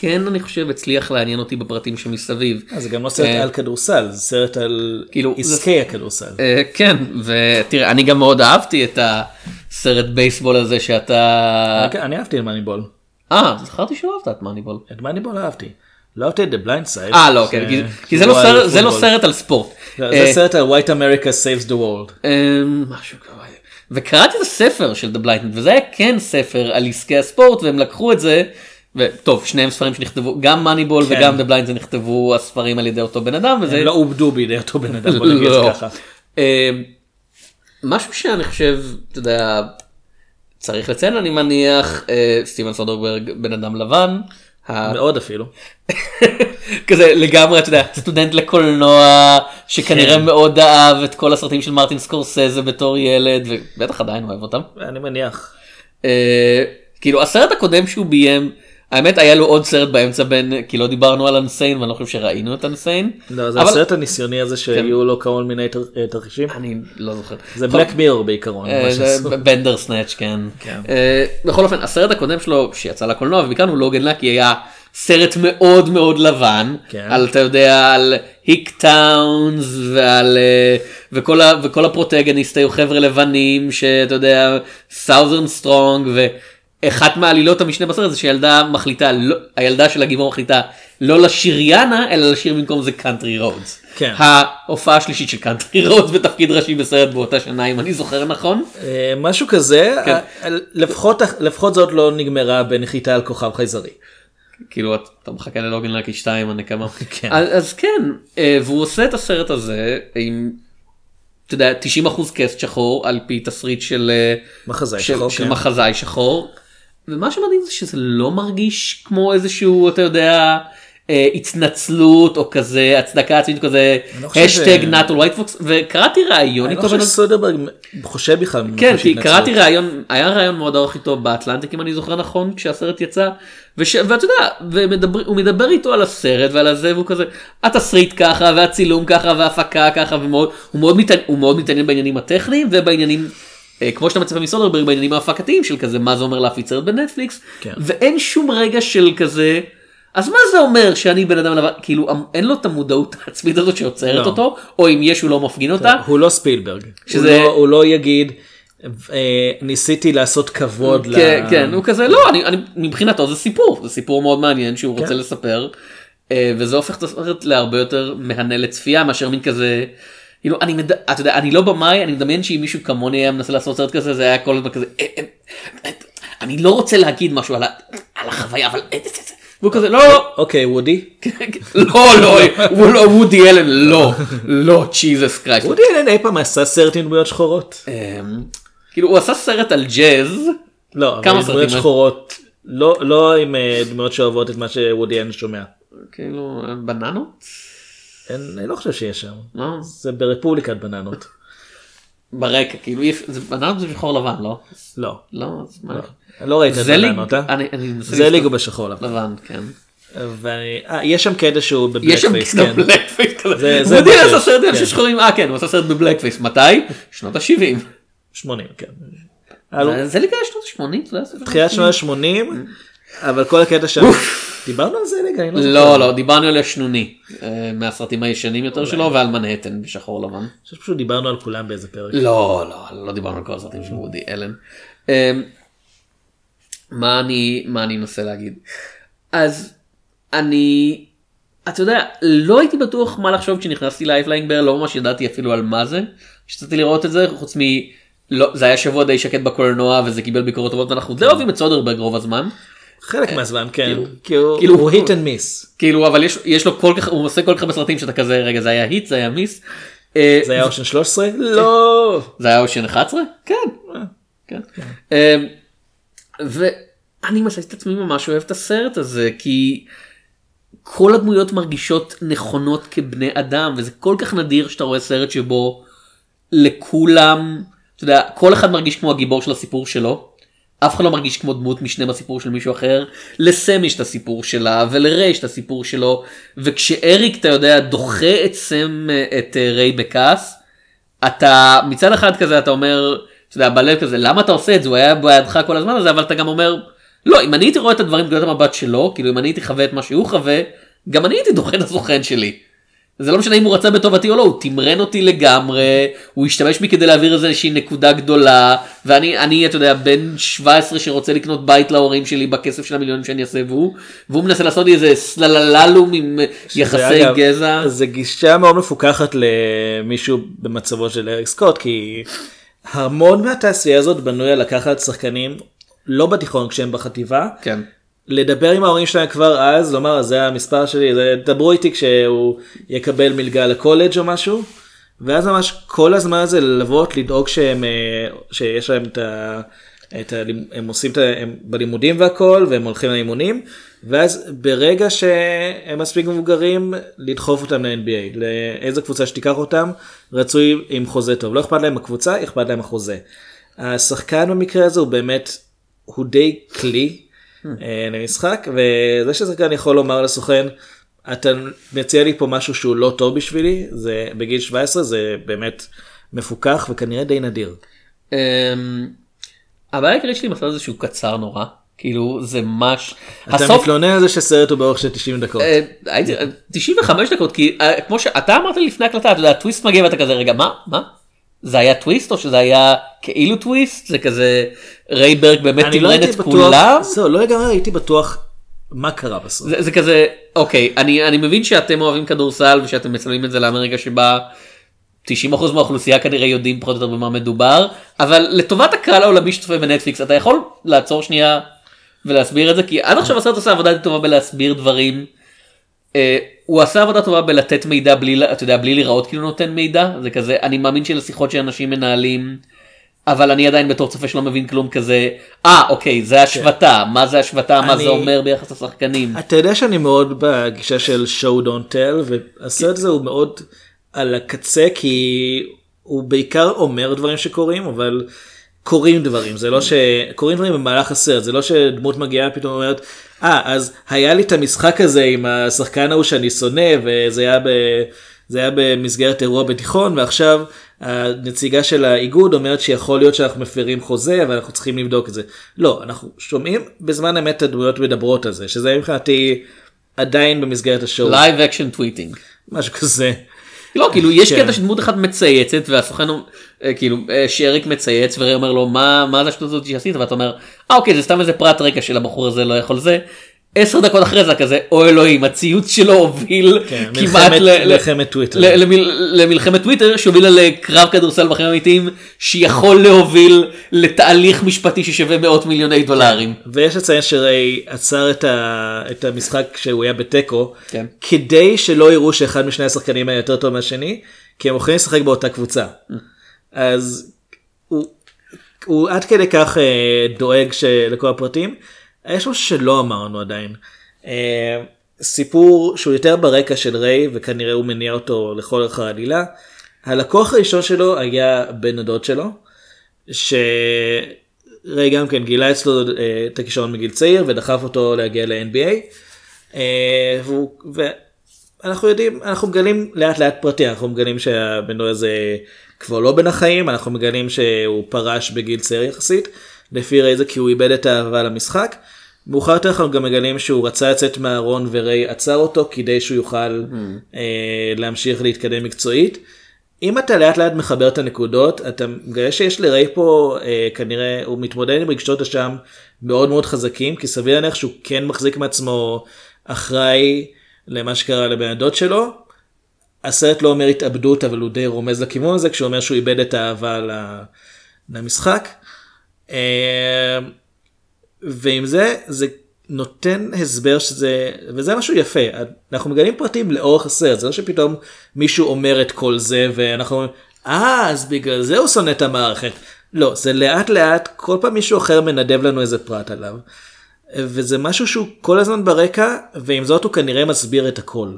כן אני חושב הצליח לעניין אותי בפרטים שמסביב. אה, זה גם לא סרט אה, על כדורסל זה סרט על כאילו, עסקי הכדורסל. אה, כן ותראה אני גם מאוד אהבתי את הסרט בייסבול הזה שאתה... אני- אני אהבתי את מאניבול. אה, זכרתי שלא אהבת את מאניבול. את מאניבול אהבתי. לא את The Blind Side. אה, לא, כן, כי- זה לא זה לא. סרט על ספורט. לא, אה, זה סרט על White America Saves the World. אמ, משהו כזה. וקראתי את הספר של The Blighted וזה היה כן ספר על עסקי הספורט והם לקחו את זה. וטוב שניהם ספרים שנכתבו גם מאניבול כן. וגם The Blind זה נכתבו הספרים על ידי אותו בן אדם וזה הם לא עובדו בידי אותו בן אדם, בוא נגיד לא. ככה. אמ, משהו שאני חושב אתה יודע צריך לציין אני מניח אה, סטיבן סודרברג בן אדם לבן. מאוד אפילו. *laughs* כזה לגמרי אתה יודע סטודנט לקולנוע שכנראה כן. מאוד אהב את כל הסרטים של מרטין סקורסזה בתור ילד ובטח עדיין אוהב אותם. אני מניח. אה, כאילו הסרט הקודם שהוא ביים האמת היה לו עוד סרט באמצע בין כי לא דיברנו על אנסיין ואני לא חושב שראינו את אנסיין. לא, זה אבל- הסרט הניסיוני הזה שהיו לו כל מיני אה, תרחישים. אני לא זוכר. זה בלק מירור בעיקרון. אה. בנדר סנאץ' כן. כן. אה, בכל אופן הסרט הקודם שלו שיצא לקולנוע וביקרנו לוגן לקי היה סרט מאוד מאוד לבן כן. על אתה יודע על ה hick towns ועל וכל ה- וכל הפרוטגוניסט היו חבר'ה לבנים שאתה יודע Southern strong ואחת מעלילות המשנה בסרט זה שילדה מחליטה לא, הילדה של הגיבור מחליטה לא לשיר ריהאנה אלא לשיר במקום זה Country Roads. כן. ההופעה השלישית של Country Roads בתפקיד ראשי בסרט באותה שנה אם אני זוכר נכון. אה, משהו כזה, כן. אה, לפחות לפחות זאת לא נגמרה בנחיתה על כוכב חייזרי. כאילו אתה מחכה ל Logan Lucky 2 הנקמה. כן. אז, אז כן אה, והוא עושה את הסרט הזה עם. אתה יודע 90 אחוז cast שחור על פי תסריט של מחזאי של, שחור, של כן. מחזאי שחור. ומה שמדהים זה שזה לא מרגיש כמו איזשהו אתה יודע אה, התנצלות או כזה הצדקה עצמית כזה לא hashtag not all white folks וקראתי ראיון אני לא איתו. חושב בנוג- שסודרברג חושב בכלל. כן, כי. קראתי ראיון, היה ראיון מאוד ארוך איתו באטלנטיק אם אני זוכר נכון, כשהסרט יצא, וש, ואתה יודע, ומדבר, הוא מדבר איתו על הסרט ועל הזה, והוא כזה, התסריט ככה, והצילום ככה, וההפקה ככה, ומאוד, הוא מאוד, מתעניין, בעניינים הטכניים ובעניינים, כמו שאתה מצפה מסודרברג, בעניינים ההפקתיים של כזה, מה זה אומר להפיץ סרט בנטפליקס, כן. ואין שום רגע של כזה, אז מה זה אומר שאני בן אדם לבן, כאילו אין לו את המודעות העצמית הזאת שיוצרת לא. אותו, או אם יש הוא לא מפגין אותה. הוא לא ספילברג. שזה- הוא לא- הוא לא יגיד אה, ניסיתי לעשות כבוד ל... כן, כן, הוא כזה, לא, אני, אני, מבחינתו זה סיפור, זה סיפור מאוד מעניין שהוא כן. רוצה לספר, אה, וזה הופך את הסרט להרבה יותר מהנה לצפייה מאשר מין כזה, כאילו, אני, מד... אתה יודע, אני לא במאי, אני מדמיין שאם מישהו כמוני היה מנסה לעשות סרט כזה, זה היה כל הזמן כזה, אה, אה, אה, אני לא רוצה להגיד משהו על, ה... על החוויה, אבל... והוא כזה, לא, לא, אוקיי, וודי? *laughs* לא, לא, לא, וודי אלן, לא, לא, ג'יזוס קרייסט. וודי אלן אי פעם עשה סרט עם דמויות שחורות? אמ, כאילו, הוא עשה סרט על ג'אז, לא, כמה אבל דמויות סרטים? שחורות. לא לא עם דמויות שאוהבות את מה שוודי אלן שומע. כאילו, בננות? אין- אני לא חושב שיש שם. לא. זה ברפובליקת בננות. *laughs* ברקע, כאילו, זה בננות זה שחור לבן, לא? לא. לא, אז מה? לא ראית את בננות, אה? אני אני מנסה זליג לזכור- הוא בשחור לבן. לבן, כן. ואני- אה, יש שם קטע שהוא יש שם ב blackface, קטע כן. blackface כזה. זה- הוא זה יודע מה לעשות סרט כן. ששחורים, אה כן, הוא עשה סרט ב blackface, מתי? שנות ה-70. 80, כן. זליג זה שנות ה-80, זה היה סרט תחילת ה-80. שנות ה-80, אבל כל הקטע שם, דיברנו על זה רגע, אני לא זוכר. לא, לא, דיברנו על השנוני, אה, מהסרטים הישנים יותר שלו, ועל מנהטן בשחור לבן. אני חושב שפשוט דיברנו על כולם באיזה פרק. לא, לא, לא דיברנו על כל הסרטים של וודי אלן. אמ, מה אני, מה אני אנסה להגיד? אז אני, אתה יודע, לא הייתי בטוח מה לחשוב כשנכנסתי ל High Flying Bird, לא ממש ידעתי אפילו על מה זה. כשרציתי לראות את זה, חוץ מ... לא, זה היה שבוע די שקט בקולנוע וזה קיבל ביקורות טובות ואנחנו די אוהבים את סודרברג רוב הזמן. חלק מהזמן, כן. כאילו- הוא כאילו- הוא hit and miss. כאילו אבל יש, יש לו כל כך, הוא עושה כל כך הרבה סרטים שאתה כזה, רגע זה היה hit, זה היה miss. אה, זה היה אושן 13? לא. זה היה אושן 11? כן. כן. אמ, ואני מצאתי את עצמי ממש אוהב את הסרט הזה כי כל הדמויות מרגישות נכונות כבני אדם וזה כל כך נדיר שאתה רואה סרט שבו לכולם, אתה יודע, כל אחד מרגיש כמו הגיבור של הסיפור שלו. אף אחד לא מרגיש כמו דמות משנה בסיפור של מישהו אחר. לסם יש את הסיפור שלה ולריי יש את הסיפור שלו וכשאריק אתה יודע דוחה את סם את אה, ריי בכעס אתה מצד אחד כזה אתה אומר אתה יודע, בלב כזה למה אתה עושה את זה הוא היה בידך כל הזמן הזה אבל אתה גם אומר לא אם אני הייתי רואה את הדברים בנקודת המבט שלו כאילו אם אני הייתי חווה את מה שהוא חווה גם אני הייתי דוחה את הסוכן שלי. זה לא משנה אם הוא רצה בטובתי או לא, הוא תמרן אותי לגמרי, הוא השתמש בי כדי להעביר איזושהי נקודה גדולה, ואני, אני, אתה יודע, בן 17 שרוצה לקנות בית להורים שלי בכסף של המיליונים שאני אעשה, והוא, והוא מנסה לעשות לי איזה סללללום עם יחסי אגב, גזע. זה גישה מאוד מפוקחת למישהו במצבו של אריק סקוט כי המון מהתעשייה הזאת בנוי על לקחת שחקנים לא בתיכון כשהם בחטיבה. כן. לדבר עם ההורים שלהם כבר אז, לומר זה המספר שלי, זה, דברו איתי כשהוא יקבל מלגה לקולג' או משהו, ואז ממש כל הזמן הזה ללוות, לדאוג שהם, אה, שיש להם את ה... את ה הם עושים את ה... הם בלימודים והכל, והם הולכים לאימונים, ואז ברגע שהם מספיק מבוגרים, לדחוף אותם ל-NBA, לאיזה קבוצה שתיקח אותם, רצוי עם חוזה טוב. לא אכפת להם הקבוצה, אכפת להם החוזה. השחקן במקרה הזה הוא באמת, הוא די כלי למשחק, וזה ששחקן יכול לומר לסוכן, אתה מציע לי פה משהו שהוא לא טוב בשבילי, זה בגיל 17 זה באמת מפוקח וכנראה די נדיר. אמ, הבעיה העיקרית שלי עם הזה שהוא קצר נורא, כאילו זה מש... אתה הסוף- מתלונן על זה שסרט הוא באורך של 90 דקות. אה, הייתי- 95 דקות כי אה, כמו שאתה אמרת לי לפני הקלטה אתה יודע טוויסט מגיע ואתה כזה רגע מה מה זה היה טוויסט או שזה היה כאילו טוויסט זה כזה ריי ברג באמת לא הייתי את כולם זהו, לא לגמרי הייתי בטוח מה קרה בסוף. זה, זה כזה אוקיי אני אני מבין שאתם אוהבים כדורסל ושאתם מצלמים את זה לאמריקה שבה 90% מהאוכלוסייה כנראה יודעים פחות או יותר במה מדובר אבל לטובת הקהל העולמי שצופה בנטפליקס אתה יכול לעצור שנייה ולהסביר את זה כי עד עכשיו הסרט עושה עבודה טובה בלהסביר דברים. אה, הוא עשה עבודה טובה בלתת מידע בלי אתה יודע בלי להיראות כאילו נותן מידע זה כזה אני מאמין שלשיחות שאנשים מנהלים. אבל אני עדיין בתור צופה שלא מבין כלום כזה אה אוקיי זה השוותה מה זה מה אני- זה אומר ביחס לשחקנים. אתה יודע שאני מאוד בגישה של show don't tell והסרט הזה הוא מאוד על הקצה כי הוא בעיקר אומר דברים שקורים אבל קורים דברים זה לא שקורים דברים במהלך הסרט זה לא שדמות מגיעה פתאום אומרת אה אז היה לי את המשחק הזה עם השחקן ההוא שאני שונא וזה היה ב... זה היה במסגרת אירוע בתיכון ועכשיו הנציגה של האיגוד אומרת שיכול להיות שאנחנו מפרים חוזה ואנחנו צריכים לבדוק את זה. לא, אנחנו שומעים בזמן אמת את הדמויות מדברות על זה, שזה מבחינתי עדיין במסגרת ה show. live action tweeting. משהו כזה. לא כאילו יש כן. קטע שדמות אחת מצייצת והסוכן אה, כאילו אה, שאריק מצייץ וריי אומר לו מה מה זה השטות הזאת שעשית ואתה אומר אה אוקיי זה סתם איזה פרט רקע של הבחור הזה לא יכול זה. עשר דקות אחרי זה כזה או אלוהים הציוץ שלו הוביל כן, כמעט מלחמת- ל- למלחמת טוויטר שהובילה לקרב כדורסל בחיים האמיתיים שיכול להוביל לתהליך משפטי ששווה מאות מיליוני דולרים. ויש לציין שריי עצר את, ה... את המשחק שהוא היה בתיקו כן. כדי שלא יראו שאחד משני השחקנים היה יותר טוב מהשני כי הם הולכים לשחק באותה קבוצה. אז הוא, הוא עד כדי כך אה, דואג. לכל הפרטים. יש משהו שלא אמרנו עדיין. אה, סיפור שהוא יותר ברקע של ריי וכנראה הוא מניע אותו לכל אורך העלילה. הלקוח הראשון שלו היה בן הדוד שלו. שריי גם כן גילה אצלו אה, את הכישרון מגיל צעיר ודחף אותו להגיע ל-NBA. אה, ואנחנו יודעים, אנחנו מגלים לאט לאט פרטי, אנחנו מגלים שהבן דוד הזה כבר לא בין החיים, אנחנו מגלים שהוא פרש בגיל צעיר יחסית, לפי ריי זה כי הוא איבד את האהבה למשחק. מאוחר יותר אנחנו גם מגלים שהוא רצה לצאת מהארון וריי עצר אותו כדי שהוא יוכל אה, להמשיך להתקדם מקצועית. אם אתה לאט לאט מחבר את הנקודות אתה מגלה שיש לריי פה אה, כנראה הוא מתמודד עם רגשות אשם מאוד מאוד חזקים כי סביר להניח שהוא כן מחזיק מעצמו אחראי למה שקרה לבן הדוד שלו. הסרט לא אומר התאבדות אבל הוא די רומז לכיוון הזה כשהוא אומר שהוא איבד את האהבה למשחק. אה, ועם זה זה נותן הסבר שזה וזה משהו יפה אנחנו מגלים פרטים לאורך הסרט זה לא שפתאום מישהו אומר את כל זה ואנחנו אומרים אה אז בגלל זה הוא שונא את המערכת לא זה לאט לאט כל פעם מישהו אחר מנדב לנו איזה פרט עליו. וזה משהו שהוא כל הזמן ברקע ועם זאת הוא כנראה מסביר את הכל.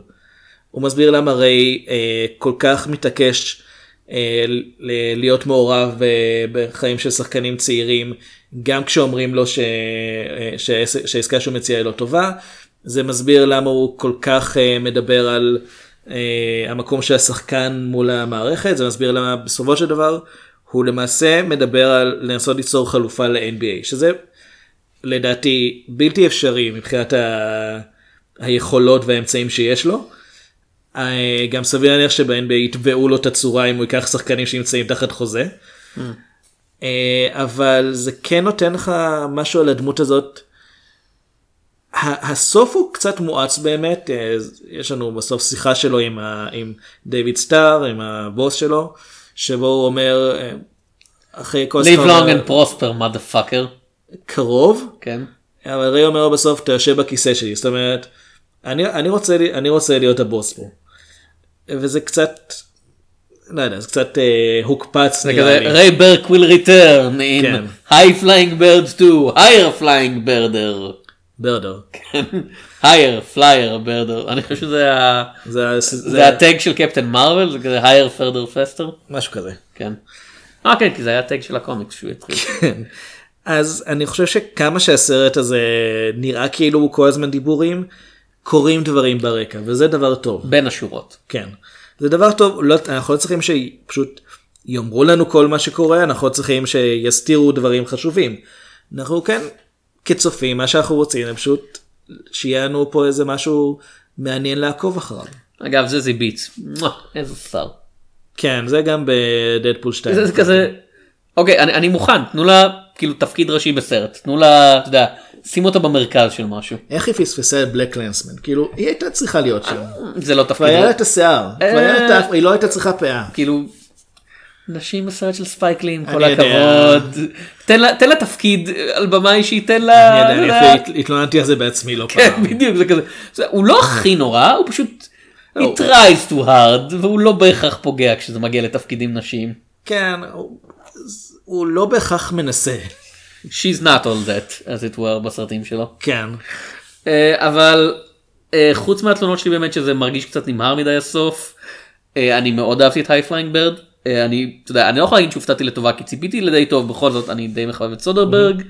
הוא מסביר למה ריי אה, כל כך מתעקש להיות מעורב ב- בחיים של שחקנים צעירים גם כשאומרים לו ש... אה, שהעס- שהעסקה שהוא מציע היא לא טובה. זה מסביר למה הוא כל כך אה, מדבר על אה, המקום של השחקן מול המערכת זה מסביר למה בסופו של דבר הוא למעשה מדבר על לנסות ליצור חלופה ל-NBA שזה לדעתי בלתי אפשרי מבחינת ה... היכולות והאמצעים שיש לו. אה, גם סביר להניח שבהם יתבעו לו את הצורה אם הוא ייקח שחקנים שנמצאים תחת חוזה. אה, אבל זה כן נותן לך משהו על הדמות הזאת. הסוף הוא קצת מואץ באמת, אה, יש לנו בסוף שיחה שלו עם, ה- עם דיוויד סטאר, עם הבוס שלו, שבו הוא אומר, אחרי כל live שיחה- long and prosper motherfucker. קרוב, כן. אבל ריי אומר בסוף אתה יושב בכיסא שלי, זאת אומרת, אני, אני, רוצה, אני רוצה להיות הבוס פה. וזה קצת, לא יודע, זה קצת אה, הוקפץ זה נראה כזה לי. ריי ברק will return כן. in high flying birds 2 higher flying birder. ברדר. higher flyer birder. אני חושב שזה ה- זה, ה- זה הטג של קפטן מרוויל זה כזה higher further faster. משהו כזה. כן. אה כן כי זה היה הטג של הקומיקס שהוא התחיל. כן. אז אני חושב שכמה שהסרט הזה נראה כאילו הוא כל הזמן דיבורים, קורים דברים ברקע, וזה דבר טוב. בין השורות. כן. זה דבר טוב, לא, אנחנו לא צריכים שפשוט יאמרו לנו כל מה שקורה, אנחנו לא צריכים שיסתירו דברים חשובים. אנחנו כן, כצופים, מה שאנחנו רוצים, פשוט שיהיה לנו פה איזה משהו מעניין לעקוב אחריו. אגב זה זיביץ. איזה שר. כן, זה גם בדדפול 2. זה זה כזה. אוקיי אני אני מוכן תנו לה כאילו תפקיד ראשי בסרט תנו לה אתה יודע שימו אותה במרכז של משהו. איך היא פספסה את בלק לנסמן? כאילו, היא הייתה צריכה להיות שם. זה לא כבר תפקיד. היה לה את השיער, כבר היה לה את אה. האף, היא לא הייתה צריכה פאה. כאילו נשים בסרט של ספייקלי עם כל. הכבוד תן לה תן תפקיד על במאי שייתן לה. אני יודע, אני התלוננתי על זה בעצמי לא כן פעם. בדיוק זה כזה זה- הוא לא הכי נורא הוא פשוט. לא. he tries too hard והוא לא בהכרח פוגע כשזה מגיע לתפקידים נשיים. כן, הוא לא בהכרח מנסה. She's not all that as it were בסרטים שלו. כן. אה, אבל אה, חוץ מהתלונות שלי באמת שזה מרגיש קצת נמהר מדי הסוף אה, אני מאוד אהבתי את High Flying Bird אני אתה יודע אני לא יכול להגיד שהופתעתי לטובה כי ציפיתי לדי טוב בכל זאת אני די מחבב את סודרברג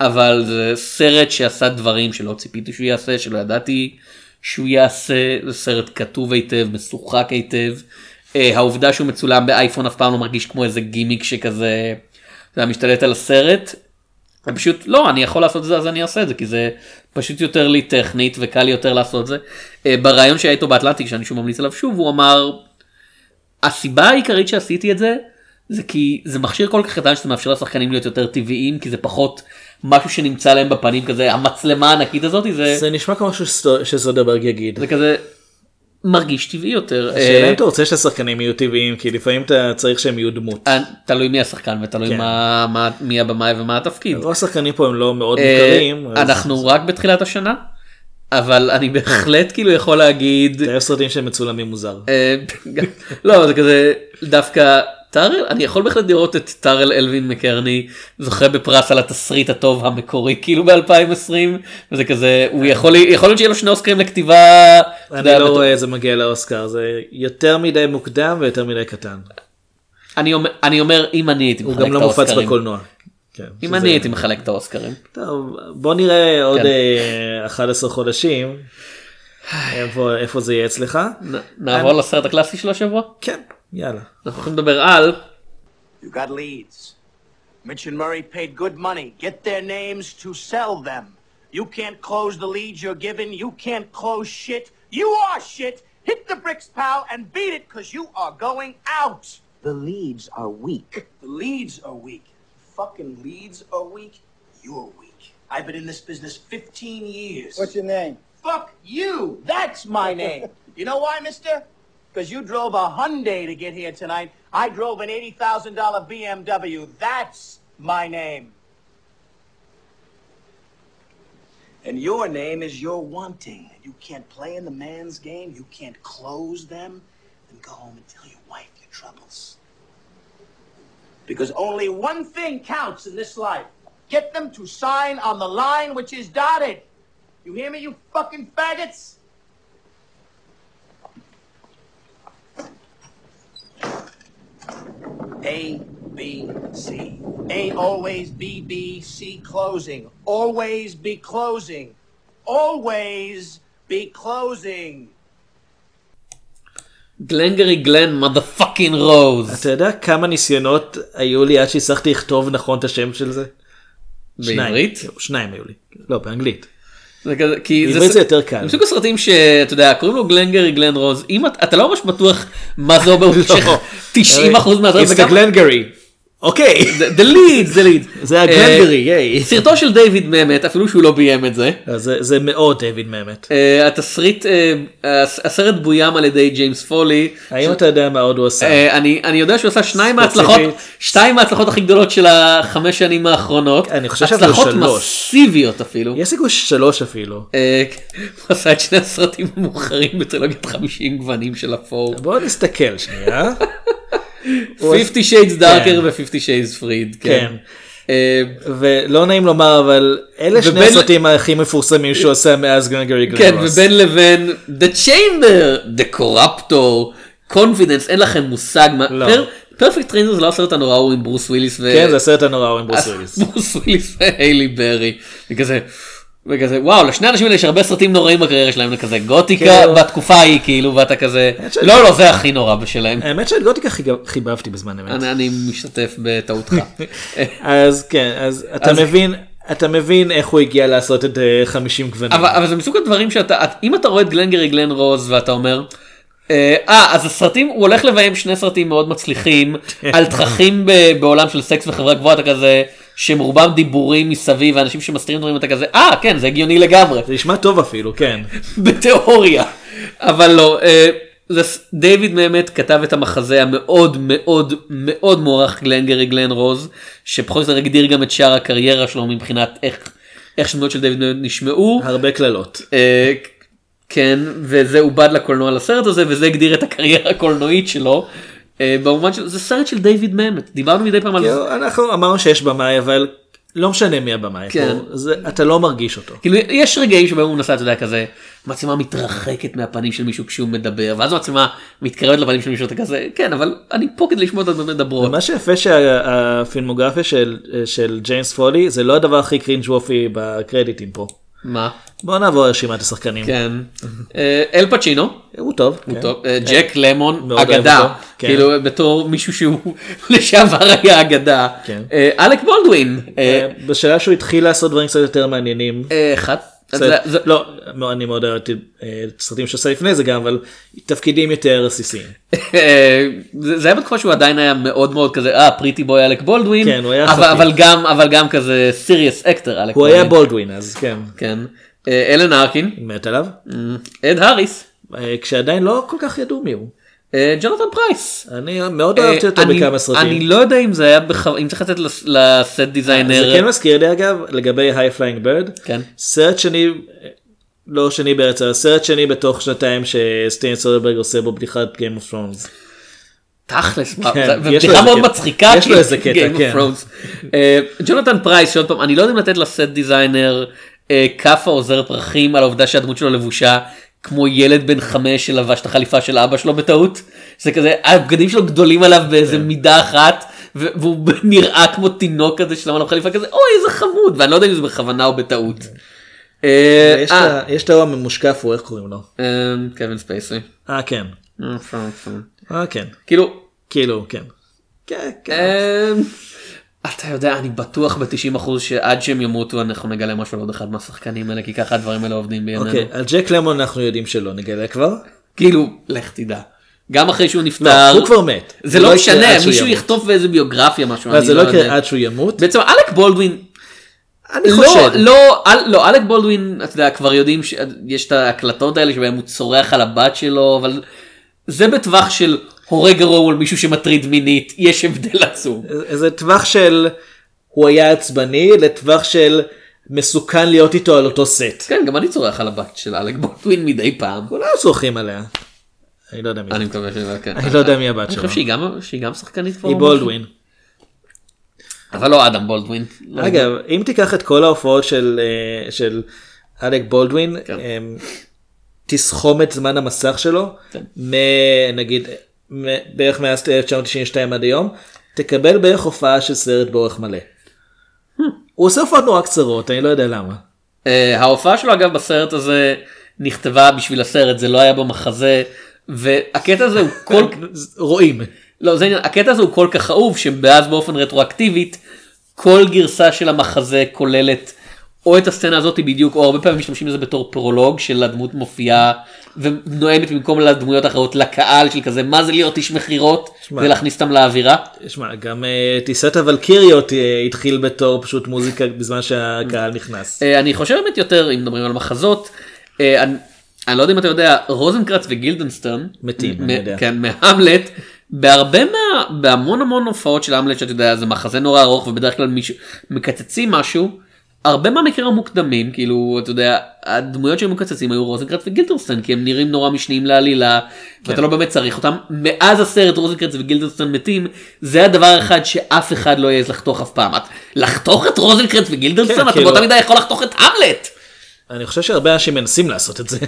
אבל זה סרט שעשה דברים שלא ציפיתי שהוא יעשה שלא ידעתי שהוא יעשה זה סרט כתוב היטב משוחק היטב העובדה שהוא מצולם באייפון אף פעם לא מרגיש כמו איזה גימיק שכזה יודע, משתלט על הסרט פשוט לא אני יכול לעשות את זה אז אני אעשה את זה כי זה פשוט יותר לי טכנית וקל לי יותר לעשות את זה. אה, בריאיון שהיה איתו באטלנטיק שאני שוב ממליץ עליו שוב הוא אמר הסיבה העיקרית שעשיתי את זה זה כי זה מכשיר כל כך קטן שזה מאפשר לשחקנים להיות יותר טבעיים כי זה פחות משהו שנמצא להם בפנים כזה המצלמה הענקית הזאת זה זה נשמע כמו שסודרברג יגיד. זה כזה מרגיש טבעי יותר. השאלה אה, אם אתה רוצה שהשחקנים יהיו טבעיים כי לפעמים אתה צריך שהם יהיו דמות. אה, תלוי מי השחקן ותלוי כן. מה, מה מי הבמאי ומה התפקיד. רוב השחקנים פה הם לא מאוד אה, מוכרים. אז אנחנו רק בתחילת השנה אבל אני בהחלט כאילו יכול להגיד אוהב סרטים שהם מצולמים מוזר. *laughs* לא זה כזה דווקא טארל אני יכול בהחלט לראות את טארל אלווין מקרני זוכה בפרס על התסריט הטוב המקורי כאילו ב2020 וזה כזה הוא יכול יכול להיות שיהיה לו שני אוסקרים לכתיבה. אני יודע, לא רואה איזה מגיע לאוסקר זה יותר מדי מוקדם ויותר מדי קטן. אני אומר אני אומר אם אני הייתי הוא מחלק גם את לא מופץ האוסקרים בקולנוע. כן, אם שזה- אני הייתי מחלק את האוסקרים. טוב, בוא נראה עוד כן. אה, 11 חודשים. איפה איפה זה יהיה אצלך? נעבור לסרט הקלאסי של השבוע? כן, יאללה. אנחנו הולכים לדבר על You got leads. Mitch and Murray paid good money. Get their names to sell them. You can't close the leads you're given. You can't close shit. You are shit. Hit the bricks, pal, and beat it, because you are going out. The leads are weak. The leads are weak. Fucking leads are weak. You're weak. I've been in this business 15 years. What's your name? Fuck you. That's my name. you know why, mister? Because you drove a Hyundai to get here tonight. I drove an $80,000 BMW. That's my name. And your name is your wanting. You can't play in the man's game. You can't close them. Then go home and tell your wife your troubles. Because only one thing counts in this life. Get them to sign on the line which is dotted. You hear me, you fucking faggots? A, B, C. Ain't always B, B, C closing. Always be closing. Always be closing. גלנגרי גלן מודפאקינג רוז. אתה יודע כמה ניסיונות היו לי עד שהצלחתי לכתוב נכון את השם של זה? שניים. בעברית? שניים היו לי. לא, באנגלית. זה כזה, כי בעברית זה יותר קל. זה מסוג הסרטים שאתה יודע קוראים לו גלנגרי גלן רוז אם אתה, אתה לא ממש בטוח מה זה אומר במשך *laughs* 90 אחוז מהסרט It's the וגם גלנגרי. אוקיי. the lead זה lead זה הגלנגרי, אה, ייי. סרטו של דיוויד מאמת אפילו שהוא לא ביים את זה. אז זה- זה מאוד דיוויד מאמת. אה, התסריט אה, הס- הסרט בוים על ידי ג'יימס פולי. האם אתה יודע מה עוד הוא עשה? אה, אני אני יודע שהוא עשה שניים. מההצלחות שתיים מההצלחות הכי גדולות של החמש שנים האחרונות. אני חושב שאפילו הצלחות שלוש. מסיביות אפילו. יש סיכוי שלוש אפילו. אה, הוא עשה את שני הסרטים המאוחרים בטרילוגיית 50 גוונים של אפור. בוא נסתכל שנייה. *laughs* 50 Shades Darker כן. ו-50 Shades Freed. כן. כן. אה, ולא נעים לומר אבל אלה שני הסרטים הכי מפורסמים שהוא עשה מאז גלנגרי כן, גלנרוס. ובין לבין The Chamber, The Corruptor, Confidence, אין לכם מושג מה. לא. Perfect Stranger זה לא הסרט הנורא ההוא עם ברוס וויליס. כן זה הסרט הנורא ההוא עם ברוס *laughs* וויליס. ברוס וויליס והיילי ברי. וכזה, וכזה, וואו, לשני האנשים האלה יש הרבה סרטים נוראים בקריירה שלהם, כזה גותיקה כאילו- בתקופה ההיא, כאילו, ואתה כזה, לא, לא, זה הכי נורא בשלהם. האמת שאת גותיקה חיבבתי בזמן אמת. אני משתתף בטעותך. *laughs* אז כן אז אתה מבין אתה מבין איך הוא הגיע לעשות את אה, 50 גוונים. אבל, זה מסוג הדברים שאתה, את- אם אתה רואה את גלנגרי גלן רוז ואתה אומר, אה, אה, אז הסרטים, הוא הולך לביים שני סרטים מאוד מצליחים *laughs* על תככים בעולם של סקס וחברה גבוהה, אתה כזה, שהם רובם דיבורים מסביב, ואנשים שמסתירים דברים, אתה כזה, אה, כן, זה הגיוני לגמרי, זה נשמע טוב אפילו כן. *laughs* בתיאוריה. אבל לא, אה, דיוויד באמת כתב את המחזה המאוד מאוד מאוד מוערך גלנגרי גלן רוז, שפחות או יותר הגדיר גם את שאר הקריירה שלו מבחינת איך, איך שדמויות של דיוויד באמת נשמעו. הרבה קללות. אה, כן, וזה עובד לקולנוע לסרט הזה, וזה הגדיר את הקריירה הקולנועית שלו. אה, במובן של זה סרט של דיוויד מאמת, דיברנו מדי פעם על זה. כאילו, אנחנו אמרנו שיש במאי אבל לא משנה מי הבמאי כן. זה- אתה לא מרגיש אותו. כאילו יש רגעים שבהם הוא נסע, אתה יודע, כזה, מצלמה מתרחקת מהפנים של מישהו כשהוא מדבר, ואז המצלמה מתקרבת לפנים של מישהו, אתה כזה, כן, אבל אני פה כדי לשמוע אותם מדברות. מה שיפה שהפילמוגרפיה של של ג'יימס פולי זה לא הדבר הכי קרינג' וופי בקרדיטים פה. מה? בוא נעבור לרשימת השחקנים. כן. אה, אל פצ'ינו, הוא טוב. הוא כן. טוב, אה, ג'ק למון, אגדה, כן. כאילו בתור מישהו שהוא *laughs* לשעבר היה אגדה. כן. אה, אלק בולדווין, בשלב שהוא התחיל לעשות דברים קצת יותר מעניינים. אחד. זה- זה- לא, לא, אני מאוד אהבתי אה, סרטים שעשה לפני זה גם, אבל תפקידים יותר עסיסיים. אה, זה זה היה בתקופה שהוא עדיין היה מאוד מאוד כזה אה pretty boy אלק בולדווין כן, הוא היה אבל, גם אבל גם כזה serious actor אלק הוא היה בולדווין. אז כן, כן. אה, אלן ארקין. מת עליו. אד האריס אה, כשעדיין לא כל כך ידעו מי הוא. אה, ג'ונתן פרייס. אני מאוד אהבתי אותו אה, אני- בכמה סרטים. אני לא יודע אם זה היה בח... אם צריך לתת לס- ל set designer זה כן מזכיר לי אגב לגבי High Flying Bird. כן. סרט שני, לא שני בארץ, אלא סרט שני בתוך שנתיים שסטיבן סודרברג עושה בו בדיחת Game of Thrones. תכלס, כן, איזה מאוד. מצחיקה, יש לו כי- איזה קטע, כן. אה, ג'ונתן פרייס, שעוד פעם, אני לא יודע אם לתת ל set designer אה, כאפה או זר פרחים על העובדה שהדמות שלו לבושה כמו ילד בן חמש שלבש את החליפה של אבא שלו בטעות. זה כזה, הבגדים שלו גדולים עליו באיזה כן. מידה אחת, והוא *laughs* נראה כמו תינוק כזה ששמו עליו חליפה כזה, אוי איזה חמוד, ואני לא יודע אם זה בכוונה או בטעות. אה, אה, יש את ההוא הממושקף, איך קוראים לו? אה, קווין ספייסי. אה כן. אה, כן. כאילו, כאילו כן. כן, כן. אתה יודע, אני בטוח ב-90% שעד שהם ימותו אנחנו נגלה משהו על עוד אחד מהשחקנים האלה, כי ככה הדברים האלה עובדים בימינו. אוקיי, על ג'ק למון אנחנו יודעים שלא נגלה כבר. כאילו, לך תדע. גם אחרי שהוא לא, נפטר, הוא כבר מת. זה לא יקרה משנה, מישהו. יכתוב באיזה ביוגרפיה משהו, אני זה לא לא יקרה יודע. עד שהוא ימות. בעצם אלק בולדווין, אני לא, חושד. לא, אל- לא, אלק בולדווין, אתה יודע, כבר יודעים שיש את ההקלטות האלה שבהם הוא צורח על הבת שלו, אבל זה בטווח של הורג גרוע מול מישהו שמטריד מינית, יש הבדל עצום. זה טווח של הוא היה עצבני לטווח של מסוכן להיות איתו על אותו סט. כן, גם אני צורח על הבת של אלק בולדווין מדי פעם. כולם צורכים עליה. אני לא יודע מי. אני מקווה שזה כן. אני לא יודע מי הבת אני שלו. חושב שהיא גם שחקנית פה. היא. בולדווין. אבל לא אדם בולדווין. לא אגב, אם תיקח את כל ההופעות של אה, של אלק בולדווין, כן. אמ, תסכום את זמן המסך שלו, כן. נגיד בערך מאז 1992 עד היום, תקבל בערך הופעה של סרט באורך מלא. Hmm. הוא עושה הופעות נורא קצרות, אני לא יודע למה. אה, ההופעה שלו אגב בסרט הזה נכתבה בשביל הסרט זה לא היה במחזה והקטע הזה הוא *laughs* כל רואים. לא זה העניין הקטע הזה הוא כל כך אהוב שאז באופן רטרואקטיבית כל גרסה של המחזה כוללת או את הסצנה הזאת בדיוק, או הרבה פעמים משתמשים בזה בתור פרולוג של הדמות מופיעה ונואמת במקום לדמויות האחרות לקהל של כזה מה זה להיות איש מכירות. ולהכניס אותם לאווירה. שמע, גם אה, טיסת הוולקיריות אה, התחיל בתור פשוט מוזיקה בזמן שהקהל נכנס. אה, אני חושב באמת יותר אם מדברים על מחזות. אה, אני, אני לא יודע אם אתה יודע רוזנקרץ וגילדנסטון מתים, אני יודע. כן מהמלט בהרבה מה בהמון המון הופעות של המלט שאתה יודע זה מחזה נורא ארוך ובדרך כלל מישהו מקצצים משהו. הרבה מהמקרים המוקדמים כאילו אתה יודע הדמויות שהם מקצצים היו רוזנקרץ וגילדנסטון כי הם נראים נורא משניים לעלילה כן. ואתה לא באמת צריך אותם מאז הסרט רוזנקרץ וגילדנסטון מתים זה הדבר האחד שאף אחד לא יעז לחתוך אף פעם את- לחתוך את רוזנקרץ וגילדנסטון כן, אתה כאילו- באותה מידה יכול לחתוך את המלט. אני חושב שהרבה אנשים מנסים לעשות את זה.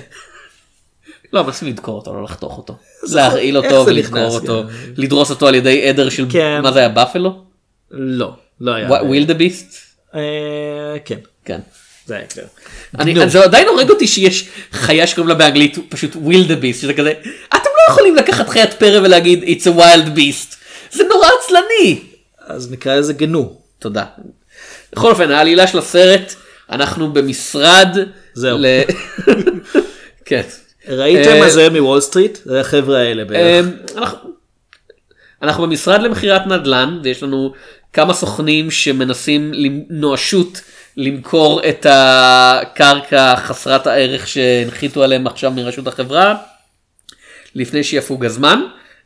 *laughs* לא, מנסים לדקור אותו, לא לחתוך אותו. להרעיל אותו ולדקור אותו, כן. לדרוס אותו על ידי עדר של, כן. מה זה היה, בפלו? לא, לא היה. wildebeest? אה, כן, כן. זה היה כן. אני, זה עדיין הורג אותי שיש חיה שקוראים לה באנגלית פשוט wildebeest, שזה כזה, אתם לא יכולים לקחת חיית פרא ולהגיד it's a wild beast, זה נורא עצלני. אז נקרא לזה גנו. תודה. בכל אופן, העלילה של הסרט, אנחנו במשרד, זהו. ל... *laughs* כן. ראיתם אה, מה זה מוול סטריט? זה החבר'ה האלה בערך. אנחנו, אנחנו במשרד למכירת נדל"ן ויש לנו כמה סוכנים שמנסים נואשות למכור את הקרקע חסרת הערך שהנחיתו עליהם עכשיו ברשות החברה לפני שיפוג הזמן.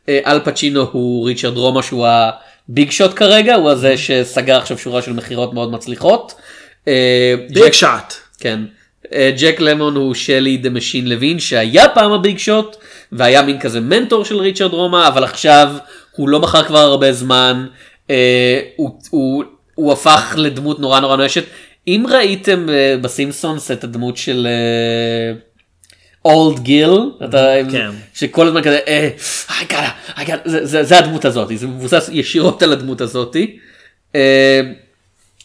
אה, אל פצ'ינו הוא ריצ'רד רומא שהוא ה big shot כרגע הוא הזה שסגר עכשיו שורה של מכירות מאוד מצליחות. אה, big ג'ק- shot. כן. אה, ג'ק למון הוא שלי the machine לוין שהיה פעם ה big shot והיה מין כזה מנטור של ריצ'רד רומא אבל עכשיו הוא לא מכר כבר הרבה זמן אה, הוא, הוא, הוא הפך לדמות נורא נורא נואשת. אם ראיתם אה, בסימפסונס את הדמות של Old Gil כן. שכל הזמן כזה אה, I gotta, I gotta, זה, זה, זה הדמות הזאת זה מבוסס ישירות על הדמות הזאת.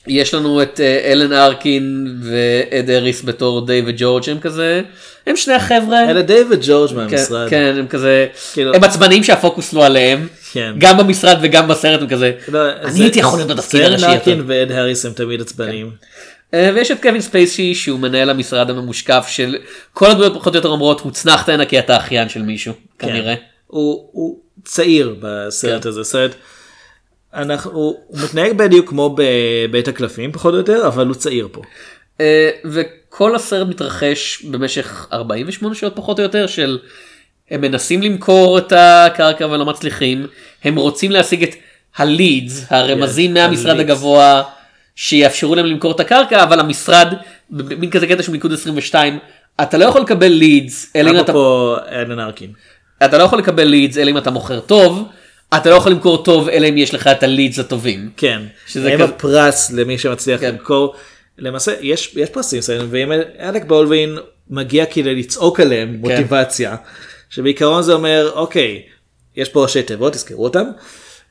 יש לנו את אה, אלן ארקין ואד האריס בתור דייב וג'ורג' הם כזה הם שני החבר'ה אלה דייב וג'ורג' כן, מהמשרד. כן הם כזה כאילו- הם עצבניים שהפוקוס לא עליהם כן. גם במשרד וגם בסרט הם כזה לא, אני זה- הייתי יכול להיות בתפקיד הראשי יותר. ארקין ואד האריס הם תמיד עצבניים. אה, ויש את קווין ספייסי שהוא מנהל המשרד הממושקף של כל הדמויות פחות או יותר אומרות הוצנחת הנה כי אתה אחיין של מישהו כן. כנראה. הוא הוא צעיר בסרט כן. הזה. סרט. אנחנו, הוא מתנהג בדיוק כמו בבית הקלפים פחות או יותר אבל הוא צעיר פה. אה, וכל הסרט מתרחש במשך 48 שעות פחות או יותר של הם מנסים למכור את הקרקע ולא מצליחים הם רוצים להשיג את הלידס הרמזים Yes, מהמשרד ה-leads. הגבוה שיאפשרו להם למכור את הקרקע אבל המשרד במין כזה קטע של מיקוד 22 אתה לא יכול לקבל לידס אלא אם אתה אפרופו אלן ארקין. אתה לא יכול לקבל לידס אלא אם אתה מוכר טוב אתה לא יכול למכור טוב אלא אם יש לך את הלידס הטובים. כן. שזה הם כזה- הפרס למי שמצליח כן. למכור. למעשה יש יש פרסים סרטים ואם אלק בולדווין מגיע כדי לצעוק עליהם כן. מוטיבציה. שבעיקרון זה אומר אוקיי יש פה ראשי תיבות תזכרו אותם.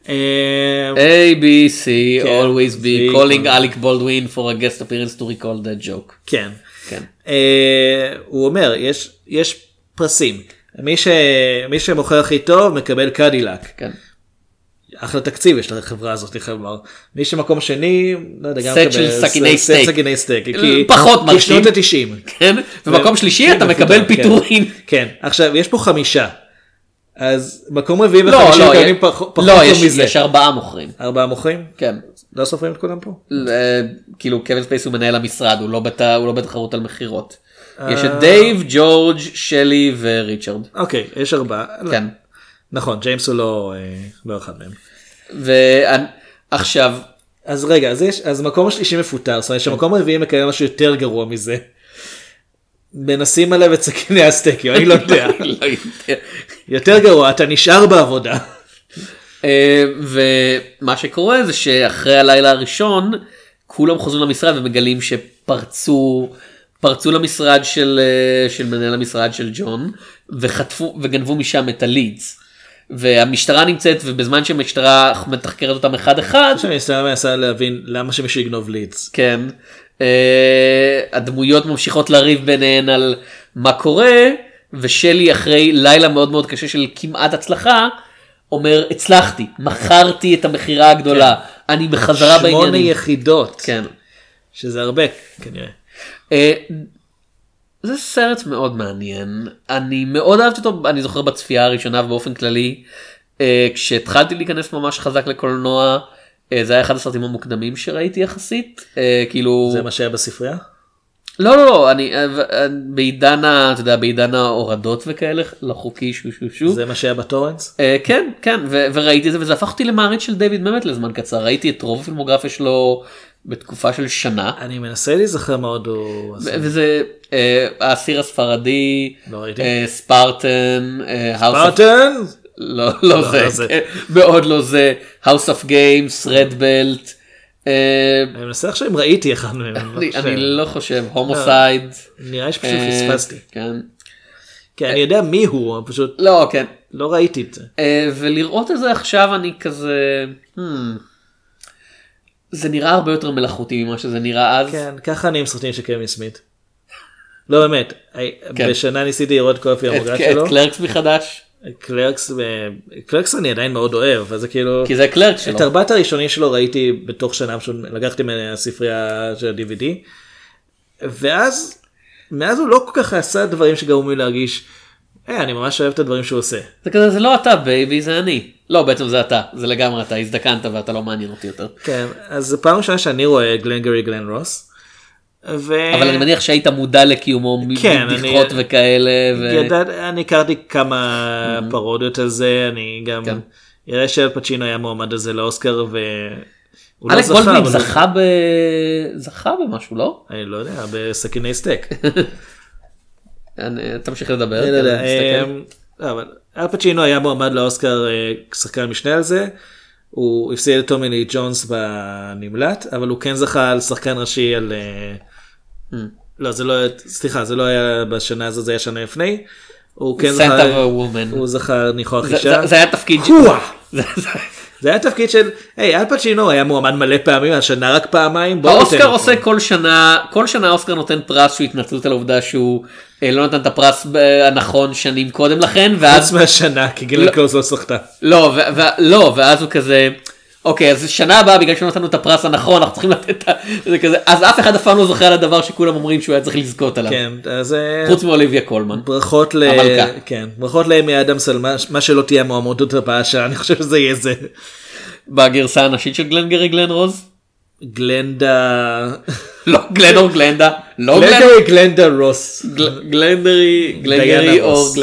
אה, A, B, C, כן, always be calling Alec Baldwin for a guest appearance to recall that joke. כן. כן. אה, הוא אומר יש יש פרסים מי ש- מי שמוכר הכי טוב מקבל קדילק. כן. אחלה תקציב יש לחברה הזאת חייב לומר. מי שמקום שני לא יודע גם סט של סכיני סט- סטייק. סט סכיני סטייק. כי- פחות כי מרשים. שנות ה-90. *laughs* כן, במקום שלישי כן, אתה מקבל כן. פיטורים. כן עכשיו יש פה חמישה. אז מקום רביעי לא, וחמישי לא, מקבלים פח- פחות לא, טוב מזה. יש ארבעה מוכרים. ארבעה מוכרים? כן. לא סופרים את כולם פה? אה, כאילו קווין ספייסי הוא מנהל המשרד הוא לא לא בתחרות על מכירות. יש אה. את דייב, ג'ורג', שלי וריצ'רד. אוקיי יש ארבעה. כן. נכון ג'יימס הוא לא אה, לא אחד מהם. ועכשיו אז רגע אז יש אז מקום השלישי מפוטר זאת אומרת שמקום רביעי מקבל משהו יותר גרוע מזה. מנסים עליו את סכיני הסטייקים אני לא יודע. *laughs* לא. יותר גרוע אתה נשאר בעבודה. אה, ומה שקורה זה שאחרי הלילה הראשון כולם חוזרים למשרד ומגלים שפרצו פרצו למשרד של אה, של מנהל המשרד של ג'ון וחטפו וגנבו משם את הלידס. והמשטרה נמצאת ובזמן שהמשטרה מתחקרת אותם אחד אחד שאני מנסה להבין למה שמישהו יגנוב לידס. כן אה, הדמויות ממשיכות לריב ביניהן על מה קורה ושלי אחרי לילה מאוד מאוד קשה של כמעט הצלחה אומר הצלחתי מכרתי את המכירה הגדולה אני בחזרה שמונה בעניינים. יחידות. כן. שזה הרבה כנראה. אה, זה סרט מאוד מעניין אני מאוד אהבתי אותו אני זוכר בצפייה הראשונה ובאופן כללי אה, כשהתחלתי להיכנס ממש חזק לקולנוע אה, זה היה אחד הסרטים המוקדמים שראיתי יחסית אה, כאילו זה מה שהיה בספרייה? לא לא לא אני אה, אה, בעידן ה- אתה יודע בעידן ההורדות וכאלה לא חוקי שו שו שו זה מה שהיה בטורנס? אה, כן כן ו- וראיתי את זה וזה הפך אותי למעריץ של דיוויד באמת לזמן קצר ראיתי את רוב הפילמוגרפיה שלו בתקופה של שנה אני מנסה להיזכר מה עוד הוא... וזה אה, האסיר הספרדי לא. אה, ספרטן אה, ספרטן? לא לא לא, זה לא מאוד לא זה House of Games רד בלט. אני מנסה עכשיו אם ראיתי אחד מהם. אני לא חושב. הומוסייד. נראה שפשוט פספסתי. כן. כן, אני יודע מי הוא, פשוט לא כן. לא ראיתי את זה. ולראות את זה עכשיו אני כזה. זה נראה הרבה יותר מלאכותי ממה שזה נראה אז. כן, ככה אני עם סרטים של קווין סמית. לא באמת, כן. בשנה ניסיתי לראות כל את הפילמוגרפיה את שלו. Clerks מחדש. Clerks, ו- Clerks אני עדיין מאוד אוהב, אבל זה כאילו... כי זה Clerks שלו. את ארבעת הראשונים שלו ראיתי בתוך שנה, פשוט לקחתי מהספרייה של ה-DVD, ואז, מאז הוא לא כל כך עשה דברים שגרמו לי להרגיש, "אה, אני ממש אוהב את הדברים שהוא עושה. זה כזה זה לא אתה baby זה אני. לא בעצם זה אתה זה לגמרי אתה הזדקנת ואתה לא מעניין אותי יותר. כן, אז זו פעם ראשונה שאני רואה גלנגרי גלן רוס. ו... אבל אני מניח שהיית מודע לקיומו כן, מבדיחות אני- וכאלה. ו- ידעת, אני הכרתי כמה פרודיות על זה, אני גם, כן. יראה שאל פצ'ינו היה מועמד על זה לאוסקר והוא לא אלק זכה, הוא- זכה ב... זכה במשהו לא? אני לא יודע, בסכיני סטייק. *laughs* תמשיך לדבר. לא אבל אל פצ'ינו היה מועמד לאוסקר אה, שחקן משנה על זה. הוא הפסיד את טומי לי ג'ונס בנמלט, אבל הוא כן זכה על שחקן ראשי על... אה, Hmm. לא, זה לא, סליחה, זה לא היה בשנה הזו, זה היה שנה לפני. הוא כן זכה, a woman. הוא זכה ניחוח אישה. זה- היה תפקיד. ש- הואה! זה- היה תפקיד של, היי, אל פצ'ינו היה מועמד מלא פעמים, השנה רק פעמיים. בוא ניתן האוסקר. עושה כל שנה כל שנה האוסקר נותן פרס שהוא התנצלות על העובדה שהוא אה, לא נתן את הפרס ב- הנכון שנים קודם לכן חוץ ואז מהשנה, כי גילן לא. קלוז לא זכתה. לא ו- ו- לא ואז הוא כזה. אוקיי אז שנה הבאה בגלל שלא נתנו את הפרס הנכון אנחנו צריכים לתת את. זה כזה אז אף אחד אף פעם לא זוכר על הדבר שכולם אומרים שהוא היה צריך לזכות עליו כן, אז אה, חוץ מאוליביה קולמן ברכות ל... המלכה. כן, ברכות לאמי אדמס על מה- שלא תהיה המועמדות הבאה שלה, אני חושב שזה יהיה זה. בגרסה הנשית של גלנגרי גלן רוז גלנדה... לא גלן או גלנדה לא גלנדרי גלנדה רוס. גל- גלנדרי גלנגרי דיאנה או.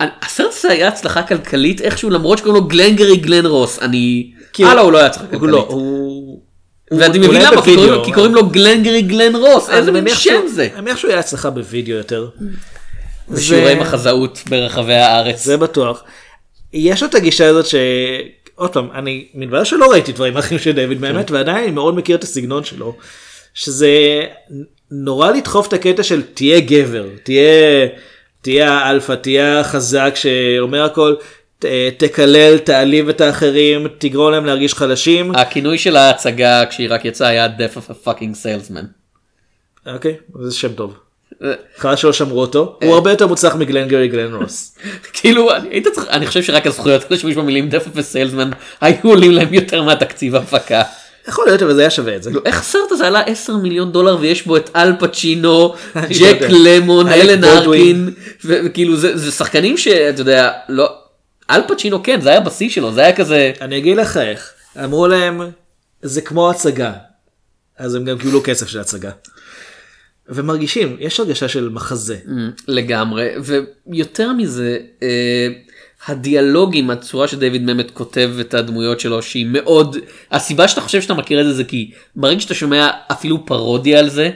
אני- הסרט הזה היה הצלחה כלכלית איכשהו למרות שקוראים לו גלנגרי גלן רוס אני הלאה הוא לא היה הצלחה הוא לא, כלכלית. הוא... ואני מבין למה כי קוראים לו- Glengarry Glen Ross איזה מין שם זה. אני מניח שהוא היה הצלחה בווידאו יותר. בשיעורי ו- מחזאות ברחבי הארץ. זה בטוח. יש לו את הגישה הזאת ש... עוד פעם, אני מתברר שלא ראיתי דברים אחרים של דיוויד מאמט, ועדיין אני מאוד מכיר את הסגנון שלו, שזה נורא לדחוף את הקטע של תהיה גבר, תהיה, תהיה האלפא, תהיה החזק שאומר הכל, תקלל, תעליב את האחרים, תגרום להם להרגיש חלשים. הכינוי של ההצגה כשהיא רק יצאה היה death of a fucking salesman. אוקיי, זה שם טוב. אה, חבל שלא שמרו אותו, הוא הרבה יותר מוצלח מגלנגרי גלן רוס. *laughs* כאילו אני- חושב שרק הזכויות על השימוש במילים death of a salesman היו עולים להם יותר מהתקציב ההפקה. יכול להיות אבל זה היה שווה את זה. איך הסרט הזה עלה 10 מיליון דולר ויש בו את אל פצ'ינו, *laughs* ג'ק לא יודע. למון, אלן. ארקין, וכאילו זה זה שחקנים שאתה יודע, לא, אל פצ'ינו כן זה היה בשיא שלו זה היה כזה, אני אגיד לך איך, אמרו להם זה כמו הצגה, אז הם גם קיבלו כסף של הצגה. ומרגישים, יש הרגשה של מחזה. לגמרי ויותר מזה אה, הדיאלוגים הצורה שדייוויד ממט כותב את הדמויות שלו שהיא מאוד הסיבה שאתה חושב שאתה מכיר את זה זה כי ברגע שאתה שומע אפילו פרודיה על זה.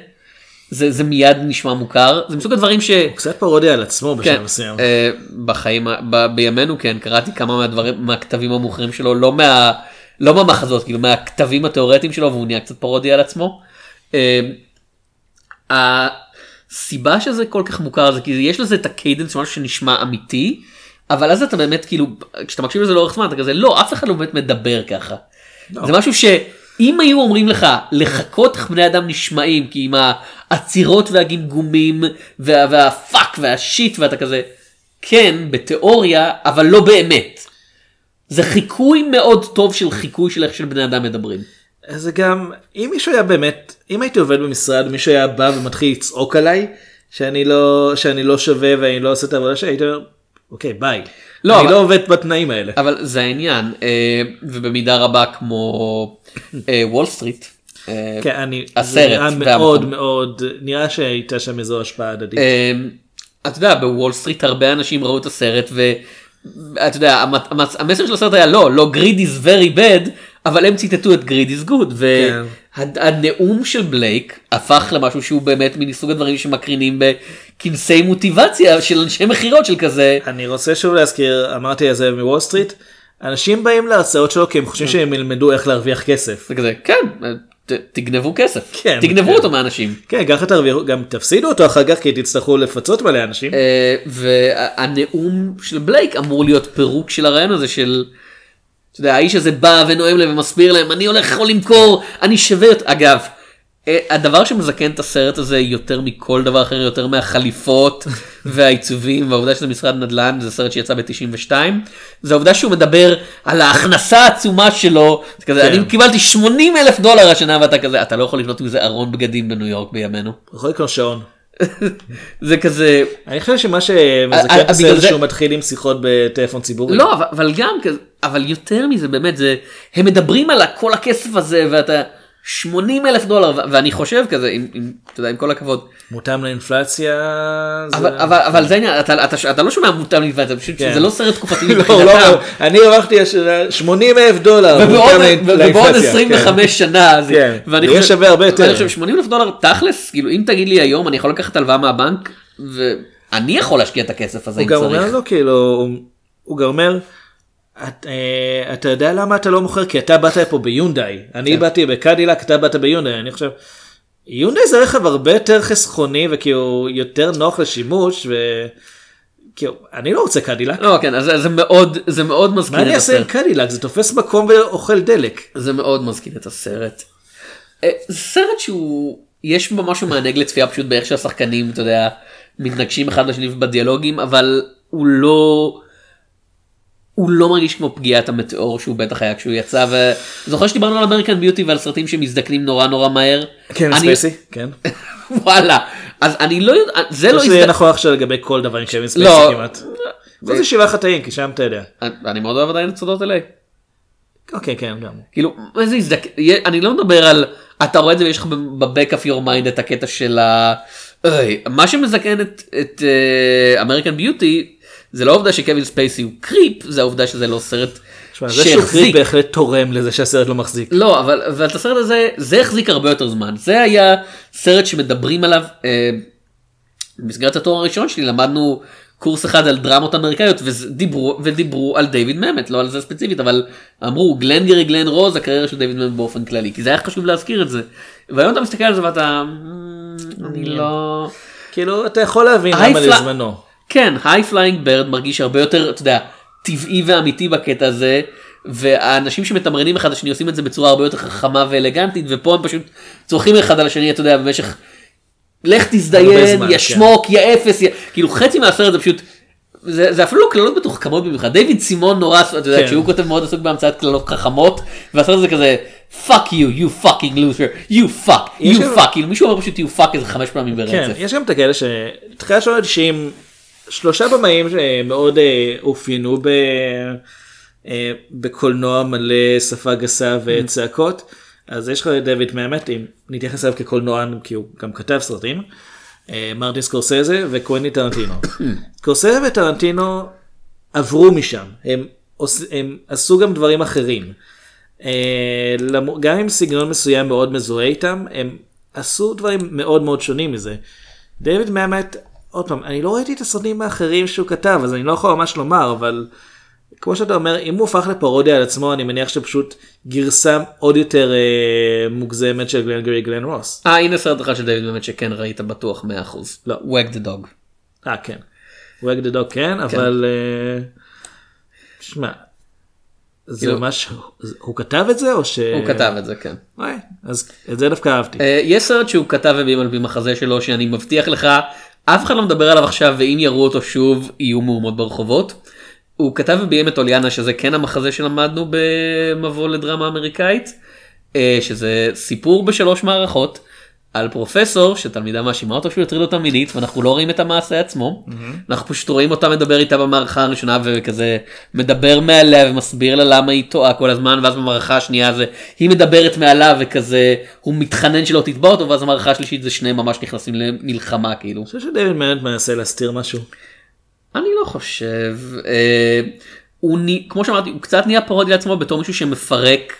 זה, זה מיד נשמע מוכר זה מסוג הדברים ש... קצת פרודיה על עצמו בשלב כן, מסוים. אה, בחיים, ב, בימינו כן, קראתי כמה מהדברים, מהכתבים המוכרים שלו, לא מה... לא מהמחזות, כאילו מהכתבים התיאורטיים שלו, והוא נהיה קצת פרודיה על עצמו. אה, הסיבה שזה כל כך מוכר זה כי יש לזה את ה cadence, משהו שנשמע אמיתי, אבל אז אתה באמת כאילו, כשאתה מקשיב לזה לאורך זמן, אתה כזה, לא, אף אחד לא באמת מדבר ככה. זה משהו שאם היו אומרים לך לחכות איך בני אדם נשמעים, כי עם העצירות והגמגומים וה, והפאק והשיט ואתה כזה, כן, בתיאוריה, אבל לא באמת. זה חיקוי מאוד טוב של חיקוי של איך של בני אדם מדברים. זה גם אם מישהו היה באמת אם הייתי עובד במשרד מישהו היה בא ומתחיל לצעוק עליי שאני לא שאני לא שווה ואני לא עושה את העבודה שלי הייתי אומר אוקיי ביי. לא, אני אבל- לא עובד בתנאים האלה. אבל זה העניין אה, ובמידה רבה כמו אה, וול סטריט. אה, כן, אני, הסרט זה נראה מאוד. מאוד נראה שהייתה שם איזו השפעה הדדית. אה, אתה יודע בוול סטריט הרבה אנשים ראו את הסרט ואתה יודע המסר של הסרט היה לא לא greed is very bad אבל הם ציטטו את greed good כן. והנאום של בלייק הפך למשהו שהוא באמת מסוג הדברים שמקרינים בכנסי מוטיבציה של אנשי מכירות של כזה. אני רוצה שוב להזכיר אמרתי את זה מוול סטריט אנשים באים להרצאות שלו כי הם חושבים שהם ילמדו איך להרוויח כסף. זה כזה כן ת- תגנבו כסף כן, תגנבו כן. אותו מאנשים. כן ככה תרוויחו גם תפסידו אותו אחר כך כי תצטרכו לפצות מלא אנשים. אה, והנאום של בלייק אמור להיות פירוק של הרעיון הזה של. אתה יודע, האיש הזה בא ונואם להם ומסביר להם אני הולך יכול למכור אני שווה יותר אגב. אה, הדבר שמזקן את הסרט הזה יותר מכל דבר אחר יותר מהחליפות *laughs* והעיצובים והעובדה שזה משרד נדל"ן זה סרט שיצא ב-92 זה העובדה שהוא מדבר על ההכנסה העצומה שלו זה כזה, כן. אני קיבלתי 80 אלף דולר השנה ואתה כזה אתה לא יכול לקנות מזה ארון בגדים בניו יורק בימינו יכול לקנות שעון. זה כזה אני חושב שמה אה, שמזכה אה, את הסרט בגלל זה זה- שהוא מתחיל עם שיחות בטלפון ציבורי. לא אבל, גם אבל יותר מזה באמת זה הם מדברים על כל הכסף הזה ואתה 80 אלף דולר ואני חושב כזה עם, עם, אתה יודע, עם כל הכבוד מותאם לאינפלציה. זה- אבל, אבל, אבל זה העניין אתה, אתה, אתה לא שומע מותאם לבד פשוט כן. שזה לא סרט תקופתי *laughs* לא, מבחינתם. לא, אני הרווחתי השנה 80 אלף דולר. ובעוד, מותאם לאינפלציה, ובעוד כן. 25 שנה זה, כן, ואני חושב, שווה הרבה יותר. ואני חושב 80 אלף דולר תכלס כאילו אם תגיד לי היום אני יכול לקחת הלוואה מהבנק ואני יכול להשקיע את הכסף הזה הוא אם צריך. אומר לו כאילו, הוא- הוא אומר, "את, אה, אתה יודע למה אתה לא מוכר? כי אתה באת פה ביונדאי, אני כן. באתי בקדילק, אתה באת ביונדאי, אני חושב, יונדאי זה רכב הרבה יותר חסכוני וכאילו יותר נוח לשימוש וכאילו, אני לא רוצה קדילק. לא כן אז זה- מאוד זה מאוד מזכיר מה אני את אעשה עם הסרט. קדילק? זה תופס מקום ואוכל דלק. זה מאוד מזכיר את הסרט. אה, זה סרט שהוא יש בו משהו מענג לצפייה פשוט באיך שהשחקנים אתה יודע מתנגשים אחד לשני בדיאלוגים אבל הוא לא. הוא לא מרגיש כמו פגיעת המטאור שהוא בטח היה כשהוא יצא וזוכר שדיברנו על American Beauty ועל סרטים שמזדקנים נורא נורא מהר. כן, אני- ספייסי, כן. *laughs* וואלה אז אני לא יודע זה לא זה יהיה נכון עכשיו לגבי כל דבר עם קווין ספייסי לא. כמעט. זה שבעה חטאים, כי שם אתה יודע. אני מאוד אוהב עדיין את סודות אל.איי. אוקיי, כן, גם. כאילו מה זה הזדק... אני לא מדבר על אתה רואה את זה ויש לך ב back of your mind את הקטע של ה... מה שמזקן את את American Beauty זה לא העובדה שקווין ספייסי הוא creep זה העובדה שזה לא סרט תשמע, זה שהוא קריפ בהחלט תורם לזה שהסרט לא מחזיק. לא אבל אבל את הסרט הזה זה החזיק הרבה יותר זמן זה היה סרט שמדברים עליו אה, במסגרת התואר הראשון שלי למדנו קורס אחד על דרמות אמריקאיות ודיברו ודיברו על דיוויד ממט לא על זה ספציפית אבל אמרו גלן גרי גלן רוז הקריירה של דיוויד ממט באופן כללי כי זה היה חשוב להזכיר את זה. והיום אתה מסתכל על זה ואתה "מ, אני לא כאילו, אתה יכול להבין למה לזמנו. כן High Flying Bird מרגיש הרבה יותר אתה יודע טבעי ואמיתי בקטע הזה. והאנשים שמתמרנים אחד לשני עושים את זה בצורה הרבה יותר חכמה ואלגנטית ופה הם פשוט צורחים אחד על השני אתה יודע במשך לך תזדיין זמן, יא כן. שמוק יא אפס יא... כאילו חצי מהסרט זה פשוט זה, זה אפילו לא קללות מתוחכמות במיוחד דיוויד סיימון נורא אתה יודע כן. כשהוא כותב מאוד עסוק בהמצאת קללות חכמות והסרט הזה כזה fuck you you fucking loser you fuck you fuck כאילו מישהו אומר פשוט you fuck איזה חמש פעמים ברצף. כן, יש גם את הכאלה שתחילת שנות ה-90 שלושה במאים שמאוד אה, אופיינו ב... אה, בקולנוע מלא שפה גסה וצעקות אז יש לך את דויד מאמת אם נתייחס אליו כקולנוען כי הוא גם כתב סרטים. אה, מרטין סקורסזה וקוויני טרנטינו. *coughs* סקורסזה וטרנטינו עברו משם הם. הם עשו גם דברים אחרים. אה, גם אם סגנון מסוים מאוד מזוהה איתם הם עשו דברים מאוד מאוד שונים מזה. דיוויד מאמת עוד פעם אני לא ראיתי את הסרטים האחרים שהוא כתב אז אני לא יכול ממש לומר אבל כמו שאתה אומר אם הוא הפך לפרודיה על עצמו אני מניח שפשוט גרסה עוד יותר אה, מוגזמת של גלן גרי גלן רוס. אה הנה סרט אחד של דיוויד באמת שכן ראית בטוח 100%. לא. וג דה דוג. אה כן. וג דה דוג כן אבל אה, שמע. זה כאילו- ממש הוא כתב את זה או ש... הוא כתב את זה כן. וואי, אז את זה דווקא אהבתי. אה, יש סרט שהוא כתב וביים על פי מחזה שלו שאני מבטיח לך אף אחד לא מדבר עליו עכשיו ואם יראו אותו שוב יהיו מהומות ברחובות. הוא כתב וביים את אוליאנה שזה כן המחזה שלמדנו במבוא לדרמה אמריקאית. אה, שזה סיפור בשלוש מערכות על פרופסור שתלמידה מאשימה אותו שהוא הטריד אותה מינית ואנחנו לא רואים את המעשה עצמו אנחנו פשוט רואים אותה מדבר איתה במערכה הראשונה וכזה מדבר מעליה ומסביר לה למה היא טועה כל הזמן ואז במערכה השנייה זה היא מדברת מעליו וכזה הוא מתחנן שלא תתבע אותו ואז במערכה השלישית זה שניהם ממש נכנסים למלחמה כאילו. אני חושב שדייוויד מנט מנסה להסתיר משהו. אני לא חושב. אה, הוא כמו שאמרתי הוא קצת נהיה פרודיה לעצמו בתור מישהו שמפרק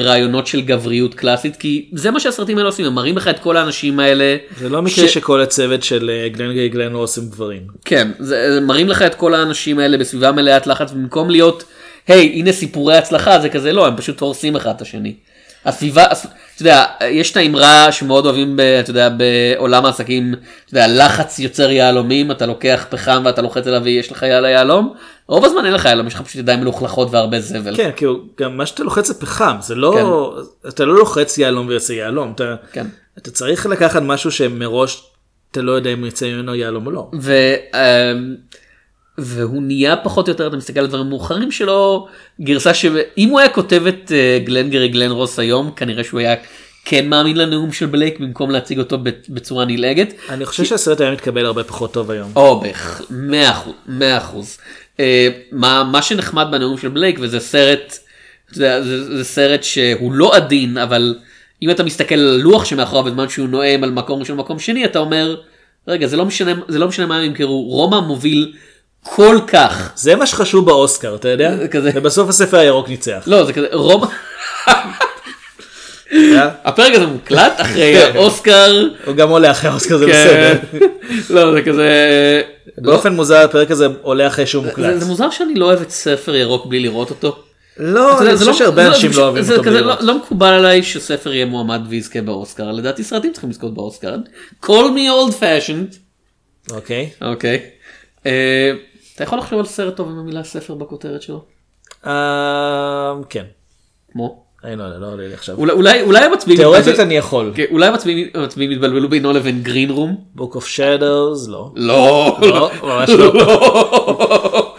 רעיונות של גבריות קלאסית כי זה מה שהסרטים האלה עושים הם מראים לך את כל האנשים האלה. זה לא מקרה שכל הצוות של אה, גלן גיי גלן רוס הם גברים. כן זה, זה מראים לך את כל האנשים האלה בסביבה מלאת לחץ במקום להיות היי הנה סיפורי הצלחה זה כזה לא הם פשוט הורסים אחד את השני. הסביבה, הס- אתה יודע, יש את האמרה שמאוד אוהבים, ב, אתה יודע, בעולם העסקים, אתה יודע, לחץ יוצר יהלומים, אתה לוקח פחם ואתה לוחץ עליו ויש לך יהלום, רוב הזמן אין לך יהלום, יש לך פשוט ידיים מלוכלכות והרבה זבל. כן, כאילו, גם מה שאתה לוחץ זה פחם, זה לא, אתה לא לוחץ יהלום ויוצא יהלום, אתה, כן. אתה צריך לקחת משהו שמראש אתה לא יודע אם יצא ממנו יהלום או לא. ו, אמ, והוא נהיה פחות או יותר, אתה מסתכל על דברים מאוחרים שלו, גרסה שאם הוא היה כותב את אה, גלנגרי גלן רוס היום, כנראה שהוא היה כן מאמין לנאום של בלייק במקום להציג אותו בצורה נלעגת. אני חושב שהסרט היה מתקבל הרבה פחות טוב היום. או 100 אחוז, 100 אחוז. אה, מה, מה שנחמד בנאום של בלייק וזה סרט, יודע, זה, זה סרט שהוא לא עדין אבל אם אתה מסתכל על הלוח שמאחוריו בזמן שהוא נואם על מקום ראשון מקום שני אתה אומר רגע זה לא משנה זה לא משנה מה הם ימכרו רומא מוביל כל כך זה מה שחשוב באוסקר, אתה יודע? כזה. ובסוף הספר הירוק ניצח. לא זה כזה אה? הפרק הזה מוקלט אחרי האוסקר הוא גם עולה אחרי האוסקר זה כן. בסדר. לא זה כזה באופן מוזר הפרק הזה עולה אחרי שהוא מוקלט. זה מוזר שאני לא אוהב את ספר ירוק בלי לראות אותו. לא, אני חושב שהרבה אנשים זה- לא אוהבים אותו בלי לא- לראות. לא מקובל עליי שספר יהיה מועמד ויזכה באוסקר לדעתי סרטים צריכים לזכות באוסקר. call me old fashioned. אוקיי. אוקיי. אתה יכול לחשוב על סרט טוב עם המילה ספר בכותרת שלו? אה, כן. כמו? אני לא לא עולה לי עכשיו. אולי אולי המצביעים תאורטית יתבלבלו- אני יכול. כן, אולי המצביעים יתבלבלו בינו לבין גרין רום. Book of Shadows לא. לא. לא, ממש לא.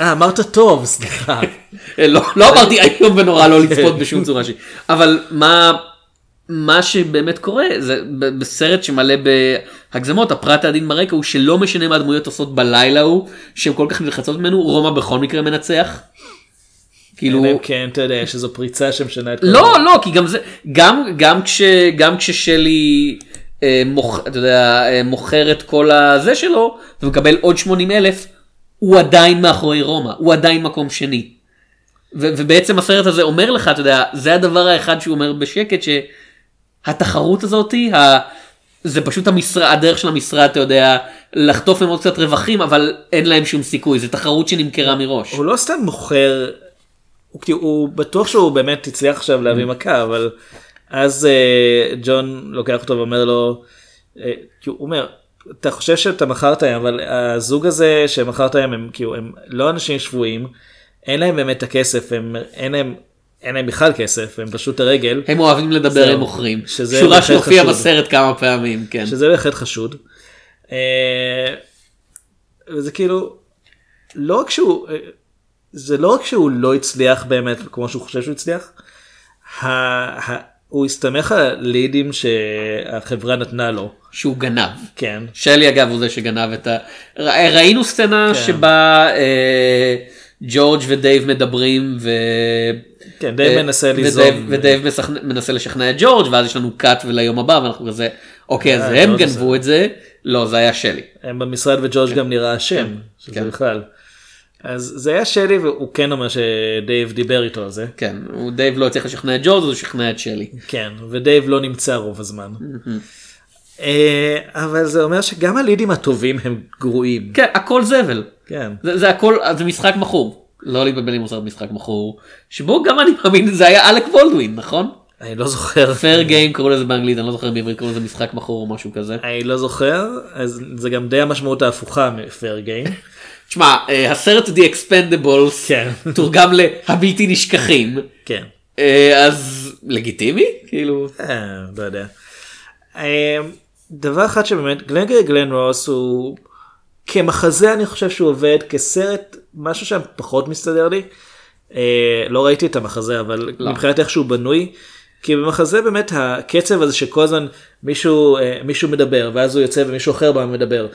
אה, אמרת טוב, סליחה. *laughs* לא לא אמרתי איום ונורא לא לצפות בשום צורה שהיא אבל מה מה שבאמת קורה זה בסרט שמלא בהגזמות הפרט העדין ברקע הוא שלא משנה מה הדמויות עושות בלילה הוא שהן כל כך נלחצות ממנו רומא בכל מקרה מנצח. כאילו כן, אתה יודע, יש איזו פריצה שמשנה את כל לא לא כי גם זה גם גם כש גם כששלי אה, מוכ, אתה יודע, אה, מוכר את כל הזה שלו ומקבל עוד 80 אלף הוא עדיין מאחורי רומא הוא עדיין מקום שני. ו- ובעצם הסרט הזה אומר לך אתה יודע זה הדבר האחד שהוא אומר בשקט שהתחרות הזאתי ה... זה פשוט המשרה, הדרך של המשרד אתה יודע לחטוף להם עוד קצת רווחים אבל אין להם שום סיכוי זה תחרות שנמכרה מראש. הוא לא סתם מוכר, הוא, כאילו, הוא בטוח שהוא באמת הצליח עכשיו להביא. מכה, אבל אז אה, ג'ון לוקח אותו ואומר לו, כאילו, הוא אומר, אתה חושב שאתה מכרת היום, אבל הזוג הזה שמכרת היום הם כאילו הם לא אנשים שבויים, אין להם באמת את הכסף, הם, אין להם, אין להם בכלל כסף, הם פשוט הרגל. הם אוהבים לדבר. עם מוכרים. שורה שהופיעה. בסרט כמה פעמים, כן. שזה בהחלט חשוד. אה, וזה כאילו, לא רק שהוא, אה, זה לא רק שהוא לא הצליח באמת כמו שהוא חושב שהוא הצליח, הוא הסתמך על הלידים שהחברה נתנה לו. שהוא גנב. כן. שלי אגב הוא זה שגנב את ה... ר- ראינו סצנה כן. שבה אה, ג'ורג' ודייב מדברים ו... כן, דייב אה, מנסה ליזום. ודייב מנסה לשכנע את ג'ורג' ואז יש לנו cut וליום הבא ואנחנו כזה אוקיי אז אה, הם לא, גנבו את זה לא זה היה שלי. הם במשרד וג'ורג' גם נראה אשם, שזה כן. בכלל. אז זה היה שלי והוא כן אומר שדייב דיבר איתו על זה. כן, הוא- דייב לא הצליח לשכנע את ג'ורג' אז הוא שכנע את שלי. כן, ודייב לא נמצא רוב הזמן. אה, אבל זה אומר שגם הלידים הטובים הם גרועים. כן, הכל זבל. כן. זה, זה הכל, זה משחק מכור. לא להתבלבל עם מוסר משחק מכור, שבו גם אני מאמין זה היה אלק וולדווין, נכון? אני לא זוכר. פייר גיים קראו לזה באנגלית, אני לא זוכר בעברית קראו לזה משחק מכור או משהו כזה. אני לא זוכר, אז זה גם די המשמעות ההפוכה מפייר גיים. תשמע, אה, הסרט The Expendables כן. תורגם להבלתי נשכחים, כן. אה, אז לגיטימי? כאילו... אה, לא יודע. אה, דבר אחד שבאמת, גלנגרי גלן רוס הוא כמחזה אני חושב שהוא עובד כסרט משהו שם פחות מסתדר לי. אה, לא ראיתי את המחזה אבל לא. מבחינת איך שהוא בנוי. כי במחזה באמת הקצב הזה שכל הזמן מישהו אה, מישהו מדבר ואז הוא יוצא ומישהו אחר בא ומדבר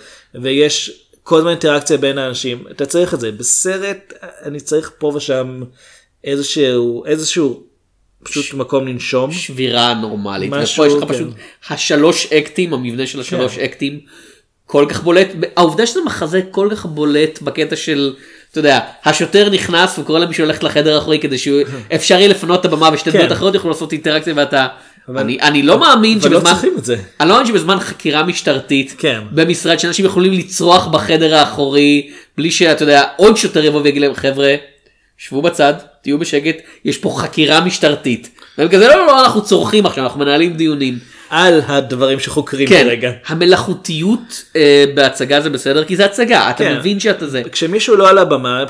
ויש כל הזמן אינטראקציה בין האנשים אתה צריך את זה בסרט אני צריך פה ושם איזשהו איזשהו פשוט מקום לנשום שבירה נורמלית. משהו, ופה יש לך כן. פשוט השלוש אקטים, המבנה של השלוש אקטים, כל כך בולט. העובדה שזה מחזה כל כך בולט בקטע של, אתה יודע, השוטר נכנס וקורא למישהו ללכת לחדר האחורי כדי שאפשר *laughs* יהיה לפנות את הבמה ושתי כן. דמויות אחרות יוכלו לעשות אינטראקציה ואתה, אני לא מאמין לא שבזמן. אני לא מאמין שבזמן חקירה משטרתית, כן. במשרד שאנשים יכולים לצרוח בחדר האחורי, בלי שאתה יודע, עוד שוטר יבוא ויגיד להם, חבר'ה, שבו בצד, תהיו בשקט, יש פה חקירה משטרתית. והם כזה, לא, לא, לא, אנחנו צורכים עכשיו, אנחנו מנהלים דיונים. על הדברים שחוקרים כן, כרגע. המלאכותיות אה, בהצגה זה בסדר, כי זה הצגה, אתה כן. מבין שאתה זה. כשמישהו לא על הבמה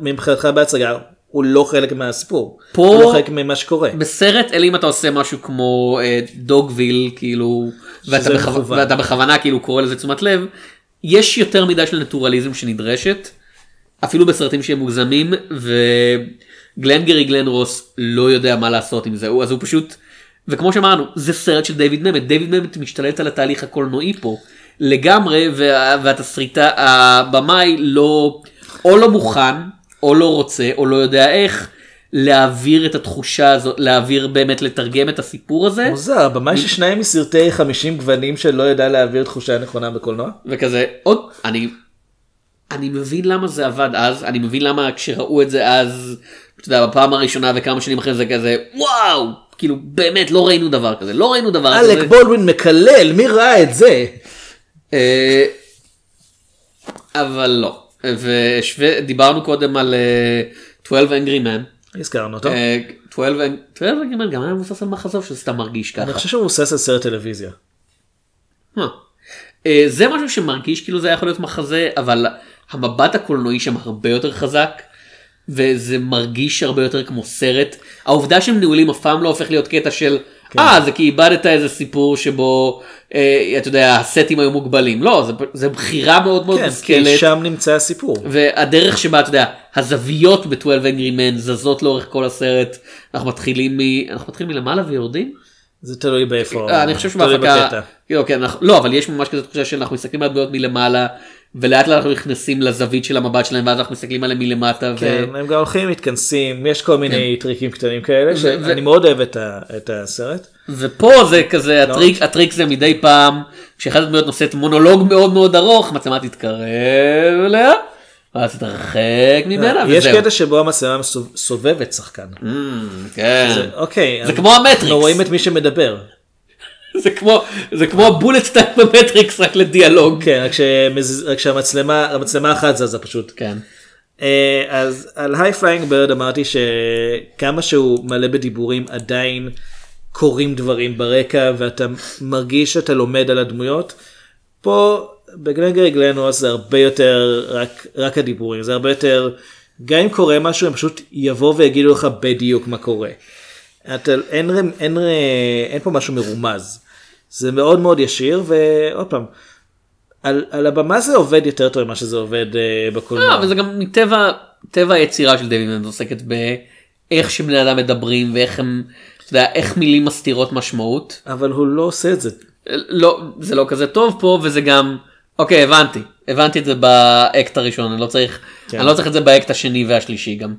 מבחינתך בהצגה הוא לא חלק מהסיפור. פה- הוא לא חלק ממה שקורה. בסרט, אלא אם אתה עושה משהו כמו אה, דוגוויל, כאילו, ואתה, בכו... ואתה בכוונה כאילו קורא לזה תשומת לב, יש יותר מדי של נטורליזם שנדרשת, אפילו בסרטים שהם מוגזמים, וגלנגרי גלן רוס לא יודע מה לעשות עם זה, הוא- אז הוא פשוט, וכמו שאמרנו, זה סרט של דיוויד ממט, דיוויד ממט משתלט על התהליך הקולנועי פה, לגמרי, וה... והתסריטה, הבמאי לא, או לא מוכן, או לא רוצה, או לא יודע איך. להעביר את התחושה הזאת, להעביר באמת, לתרגם את הסיפור הזה. מוזר, במאי ששניים מסרטי 50 גוונים שלא ידע להעביר תחושה נכונה בקולנוע. וכזה עוד אני אני מבין למה זה עבד אז אני מבין למה כשראו את זה אז אתה יודע, בפעם הראשונה וכמה שנים אחרי זה כזה וואו כאילו באמת לא ראינו דבר כזה לא ראינו דבר כזה. אלק בולדווין מקלל, מי ראה את זה? אה, אבל לא ודיברנו קודם על אה, 12 Angry Men. הזכרנו אותו. אה, 12 Ang- 12 Angry Men גם היה מבוסס על מחזור שזה סתם מרגיש ככה. אני חושב שהוא מבוסס על סרט טלוויזיה. אה. אה, זה משהו שמרגיש כאילו זה היה יכול להיות מחזה אבל המבט הקולנועי שם הרבה יותר חזק וזה מרגיש הרבה יותר כמו סרט העובדה שהם נעולים אף פעם לא הופך להיות קטע של אה זה כי איבדת איזה סיפור שבו אה, אתה יודע הסטים היו מוגבלים לא זה, זה בחירה מאוד מאוד כן, מושכלת כי שם נמצא הסיפור. והדרך שבה אתה יודע הזוויות ב-12 Angry Men זזות לאורך כל הסרט אנחנו מתחילים מ... אנחנו מתחילים מלמעלה ויורדים. זה תלוי באיפה. אה, אני חושב תלוי שבהפקה, בקטע. כאילו, כן, אנחנו- לא אבל יש ממש כזה תחושה שאנחנו מסתכלים על הדמויות מלמעלה ולאט לאט אנחנו נכנסים לזווית של המבט שלהם ואז אנחנו מסתכלים עליהם מלמטה. כן, ו... הם גם הולכים מתכנסים, יש כל מיני טריקים קטנים כאלה, שאני ו- מאוד אוהב את ה- את הסרט. ופה זה כזה לא. הטריק הטריק זה מדי פעם כשאחת הדמויות נושאת מונולוג מאוד מאוד ארוך מצלמה תתקרב אליה ואז תתרחק ממנה יש וזהו. קטע שבו המצלמה סובבת שחקן. כן. זה- אוקיי. זה כמו המטריקס. אנחנו רואים את מי שמדבר. זה כמו זה כמו ה bullet time במטריקס רק לדיאלוג. כן, רק שמז- רק שהמצלמה המצלמה אחת זזה פשוט. כן. אה, אז על High Flying Bird אמרתי שכמה שהוא מלא בדיבורים עדיין קורים דברים ברקע ואתה מרגיש שאתה לומד על הדמויות. פה בגלנגרי גלנרוס זה הרבה יותר רק, רק הדיבורים זה הרבה יותר גם אם קורה משהו הם פשוט יבואו ויגידו לך בדיוק מה קורה. אתה, אין, אין, אין, אין פה משהו מרומז. זה מאוד מאוד ישיר ועוד פעם. על, על הבמה זה עובד יותר טוב ממה שזה עובד אה, בקולנוע. לא, אבל זה גם מטבע טבע היצירה של מנד עוסקת באיך שבני אדם מדברים ואיך הם, אתה יודע, איך מילים מסתירות משמעות. אבל הוא לא עושה את זה. לא, זה לא כזה טוב פה וזה גם, אוקיי הבנתי, הבנתי את זה באקט הראשון, אני לא צריך, כן. אני לא צריך את זה באקט השני והשלישי גם.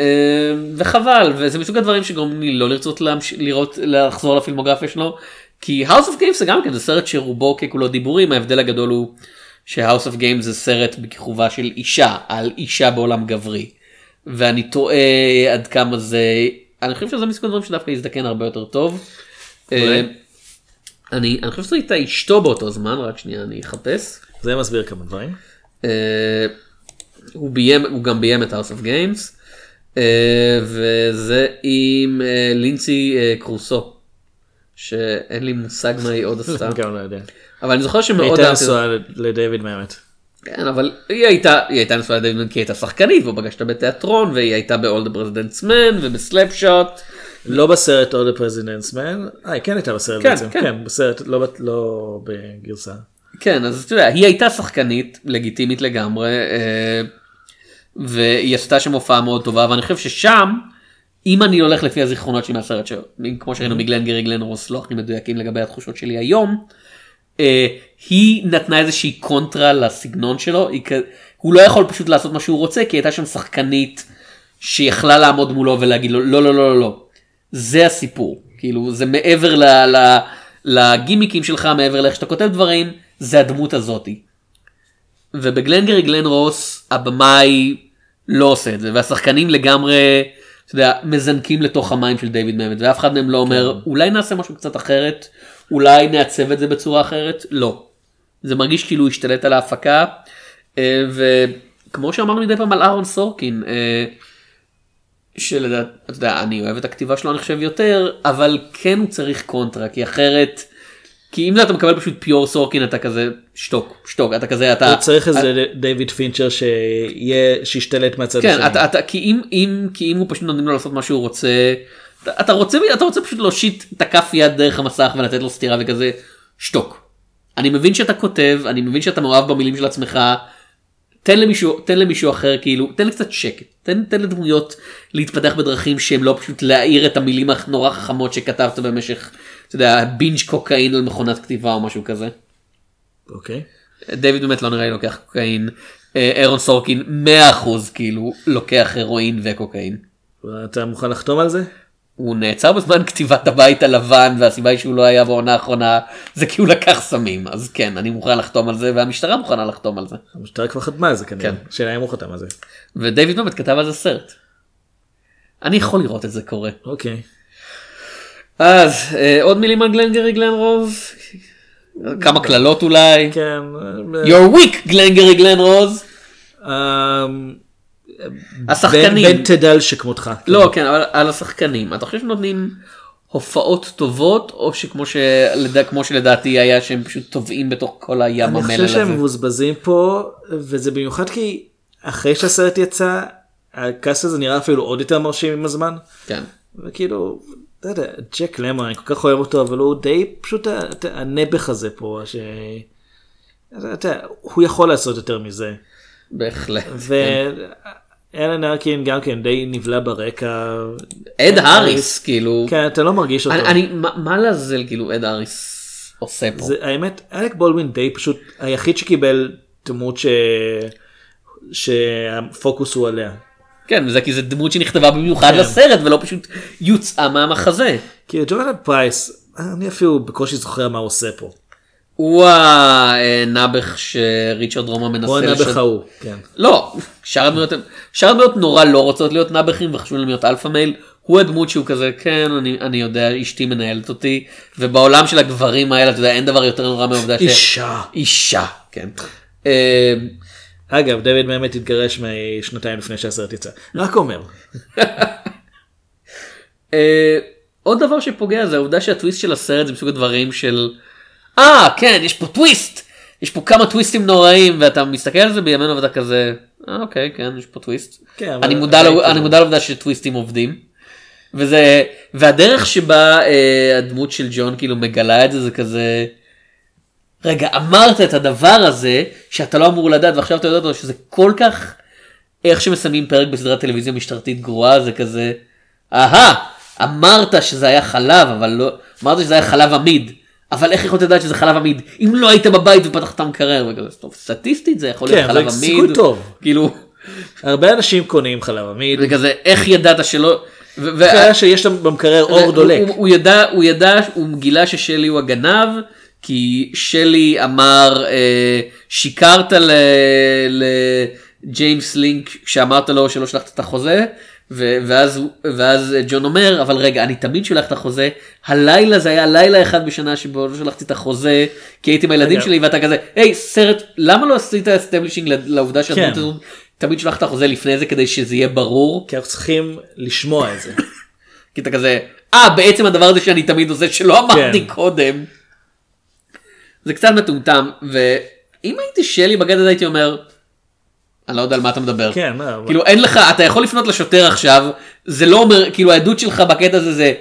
אה, וחבל, וזה מסוג הדברים שגורמים לי לא לרצות להמש... לראות, לחזור לפילמוגרפיה שלו, כי House of Games זה גם כן, זה סרט שרובו ככולו דיבורים, ההבדל הגדול הוא ש-House of Games זה סרט בכיכובה של אישה, על אישה בעולם גברי. ואני תוהה עד כמה זה, אני חושב שזה מסוג הדברים שדווקא יזדקן הרבה יותר טוב. אה, אני, אני חושב שזו הייתה אשתו באותו זמן, רק שנייה אני אחפש. זה מסביר כמה דברים. אה, הוא, ביים, הוא גם ביים את House of Games, אה, וזה עם לינסי אה, קרוסו, שאין לי מושג מה היא עוד *laughs* עשתה, גם לא יודע. אבל אני זוכר היא שמאוד הייתה אהבתי נשואה לדייוויד מאמת. כן, אבל היא הייתה, היא הייתה נשואה לדייוויד כי היא הייתה שחקנית, אותה בתיאטרון, והיא הייתה ב-all the president's man ובסלאפ שוט. לא בסרט All the President's Man. אה, היא כן הייתה בסרט כן, בעצם. כן. כן, בסרט, לא לא בגרסה. כן, אז אתה יודע, היא הייתה שחקנית לגיטימית לגמרי, אה, והיא עשתה שם הופעה מאוד טובה ואני חושב ששם אם אני הולך לפי הזיכרונות שלי מהסרט שלו כמו שראינו מגלן גרי גלן רוס לא הכי מדויקים לגבי התחושות שלי היום. אה, היא נתנה איזושהי קונטרה לסגנון שלו היא, הוא לא יכול פשוט לעשות מה שהוא רוצה כי הייתה שם שחקנית שיכלה לעמוד מולו ולהגיד לו לא לא לא לא לא זה הסיפור כאילו זה מעבר ל, ל, לגימיקים שלך מעבר לאיך שאתה כותב דברים זה הדמות הזאתי. ובגלנגרי גלן רוס הבמאי לא עושה את זה והשחקנים לגמרי אתה יודע, מזנקים לתוך המים של דיוויד ממט ואף אחד מהם לא אומר אולי נעשה משהו קצת אחרת אולי נעצב את זה בצורה אחרת לא. זה מרגיש כאילו השתלט על ההפקה אה, וכמו שאמרנו מדי פעם על אהרון סורקין אה, שלדעת, אתה יודע, אני אוהב את הכתיבה שלו אני חושב יותר אבל כן הוא צריך קונטרה כי אחרת. כי אם אתה מקבל פשוט פיור סורקין אתה כזה שתוק שתוק אתה כזה אתה הוא צריך איזה דיוויד פינצ'ר שיהיה שישתלט מהצד כן, השני. אתה, אתה, כי, אם, אם, כי אם הוא פשוט נותנים לו לעשות מה שהוא רוצה, אתה, אתה, רוצה, אתה רוצה פשוט להושיט את הכף יד דרך המסך ולתת לו סטירה וכזה, שתוק. אני מבין שאתה כותב, אני מבין שאתה מאוהב במילים של עצמך, תן למישהו, תן למישהו אחר כאילו, תן לי קצת שקט, תן, תן לדמויות להתפתח בדרכים שהם לא פשוט להעיר את המילים הנורא חכמות שכתבת במשך, אתה יודע, בינג' קוקאין על מכונת כתיבה או משהו כזה. אוקיי. דיוויד באמת לא נראה לי לוקח קוקאין, אה, אירון סורקין 100% כאילו לוקח הרואין וקוקאין. אתה מוכן לחתום על זה? הוא נעצר בזמן כתיבת הבית הלבן והסיבה היא שהוא לא היה בעונה האחרונה זה כי הוא לקח סמים אז כן אני מוכן לחתום על זה והמשטרה מוכנה לחתום על זה. המשטרה כבר חתמה על זה כנראה. כן. שאלה אם הוא חתם על זה. ודייוויד באמת כתב על זה סרט. אני יכול לראות את זה קורה. אוקיי. אז אה, עוד מילים על גלנגרי גלן רוז? כמה קללות אולי? כן. You're weak גלנגרי גלן רוז. אמ, השחקנים. בן תדל שכמותך. לא כן אבל על השחקנים אתה חושב שנותנים הופעות טובות או שכמו שלד... כמו שלדעתי היה שהם פשוט טובעים בתוך כל הים אני המלל חושב שהם הזה. מבוזבזים פה וזה במיוחד כי אחרי שהסרט יצא הקאסט הזה נראה אפילו עוד יותר מרשים עם הזמן. כן. וכאילו, לא יודע, ג'ק למה אני כל כך אוהב אותו אבל הוא די פשוט אתה- הנעבך הזה פה ש... אתה יודע, הוא יכול לעשות יותר מזה. בהחלט. ואלן ארקין גם כן די נבלע ברקע. אד האריס כאילו. כן אתה לא מרגיש אותו. אני, מה, לעזל כאילו אד האריס עושה פה. האמת אלק בולדווין די פשוט היחיד שקיבל דמות. שהפוקוס הוא עליה. כן זה כי זה דמות שנכתבה במיוחד כן. לסרט ולא פשוט יוצאה מהמחזה. כי ג'ונתן פרייס אני אפילו בקושי זוכר מה הוא עושה פה. הוא הנעבעך שריצ'רד רומה מנסה הוא הנעבעך לשד- ההוא. כן. לא, שאר הדמויות שאר הדמויות נורא לא רוצות להיות נעבעכים וחשוב להם להיות alpha male. הוא הדמות שהוא כזה כן אני, אני יודע אשתי מנהלת אותי ובעולם של הגברים האלה אתה יודע אין דבר יותר נורא מהעובדה ש... אישה. אישה כן. אגב דויד מאמט התגרש משנתיים לפני שהסרט יצא. רק אומר. *laughs* אה, עוד דבר שפוגע זה העובדה שהטוויסט של הסרט זה מסוג הדברים של אה כן יש פה טוויסט יש פה כמה טוויסטים נוראים ואתה מסתכל על זה בימינו ואתה כזה אה, אוקיי כן יש פה טוויסט כן, אני מודע לעובדה שטוויסטים עובדים וזה והדרך שבה אה, הדמות של ג'ון כאילו מגלה את זה זה כזה רגע אמרת את הדבר הזה שאתה לא אמור לדעת ועכשיו אתה יודע אותו שזה כל כך איך שמסיימים פרק בסדרת טלוויזיה משטרתית גרועה זה כזה אהה אמרת שזה היה חלב אבל לא אמרת שזה היה חלב עמיד אבל איך יכולת לדעת שזה חלב עמיד אם לא היית בבית ופתחת מקרר וכזה טוב סטטיסטית זה יכול להיות כן, חלב זה עמיד סיכוי טוב. כאילו הרבה אנשים קונים חלב עמיד. וכזה איך ידעת שלא. ו- ו- שיש שם במקרר אור הוא- דולק. הוא, הוא ידע, הוא ידע, הוא גילה ששלי הוא הגנב, כי שלי אמר, אה, שיקרת ל- לג'יימס לינגק כשאמרת לו שלא שלחת את החוזה, ו- ואז, ואז ג'ון אומר, אבל רגע, אני תמיד שולח את החוזה, הלילה זה היה לילה אחד בשנה שבו לא שלחתי את החוזה, כי הייתי עם הילדים. שלי, ואתה כזה, היי, סרט, למה לא עשית establishing לעובדה שהדמות כן. הזאת, תמיד שלח את החוזה לפני זה כדי שזה יהיה ברור. כי אנחנו צריכים לשמוע את זה. *laughs* כי אתה כזה, אה בעצם הדבר הזה שאני תמיד עושה שלא אמרתי כן. קודם. זה קצת מטומטם ואם הייתי שלי בגד הזה הייתי אומר, אני לא יודע על מה אתה מדבר. כן, אבל- כאילו אין לך, אתה יכול לפנות לשוטר עכשיו, זה לא אומר, כאילו העדות שלך בקטע הזה זה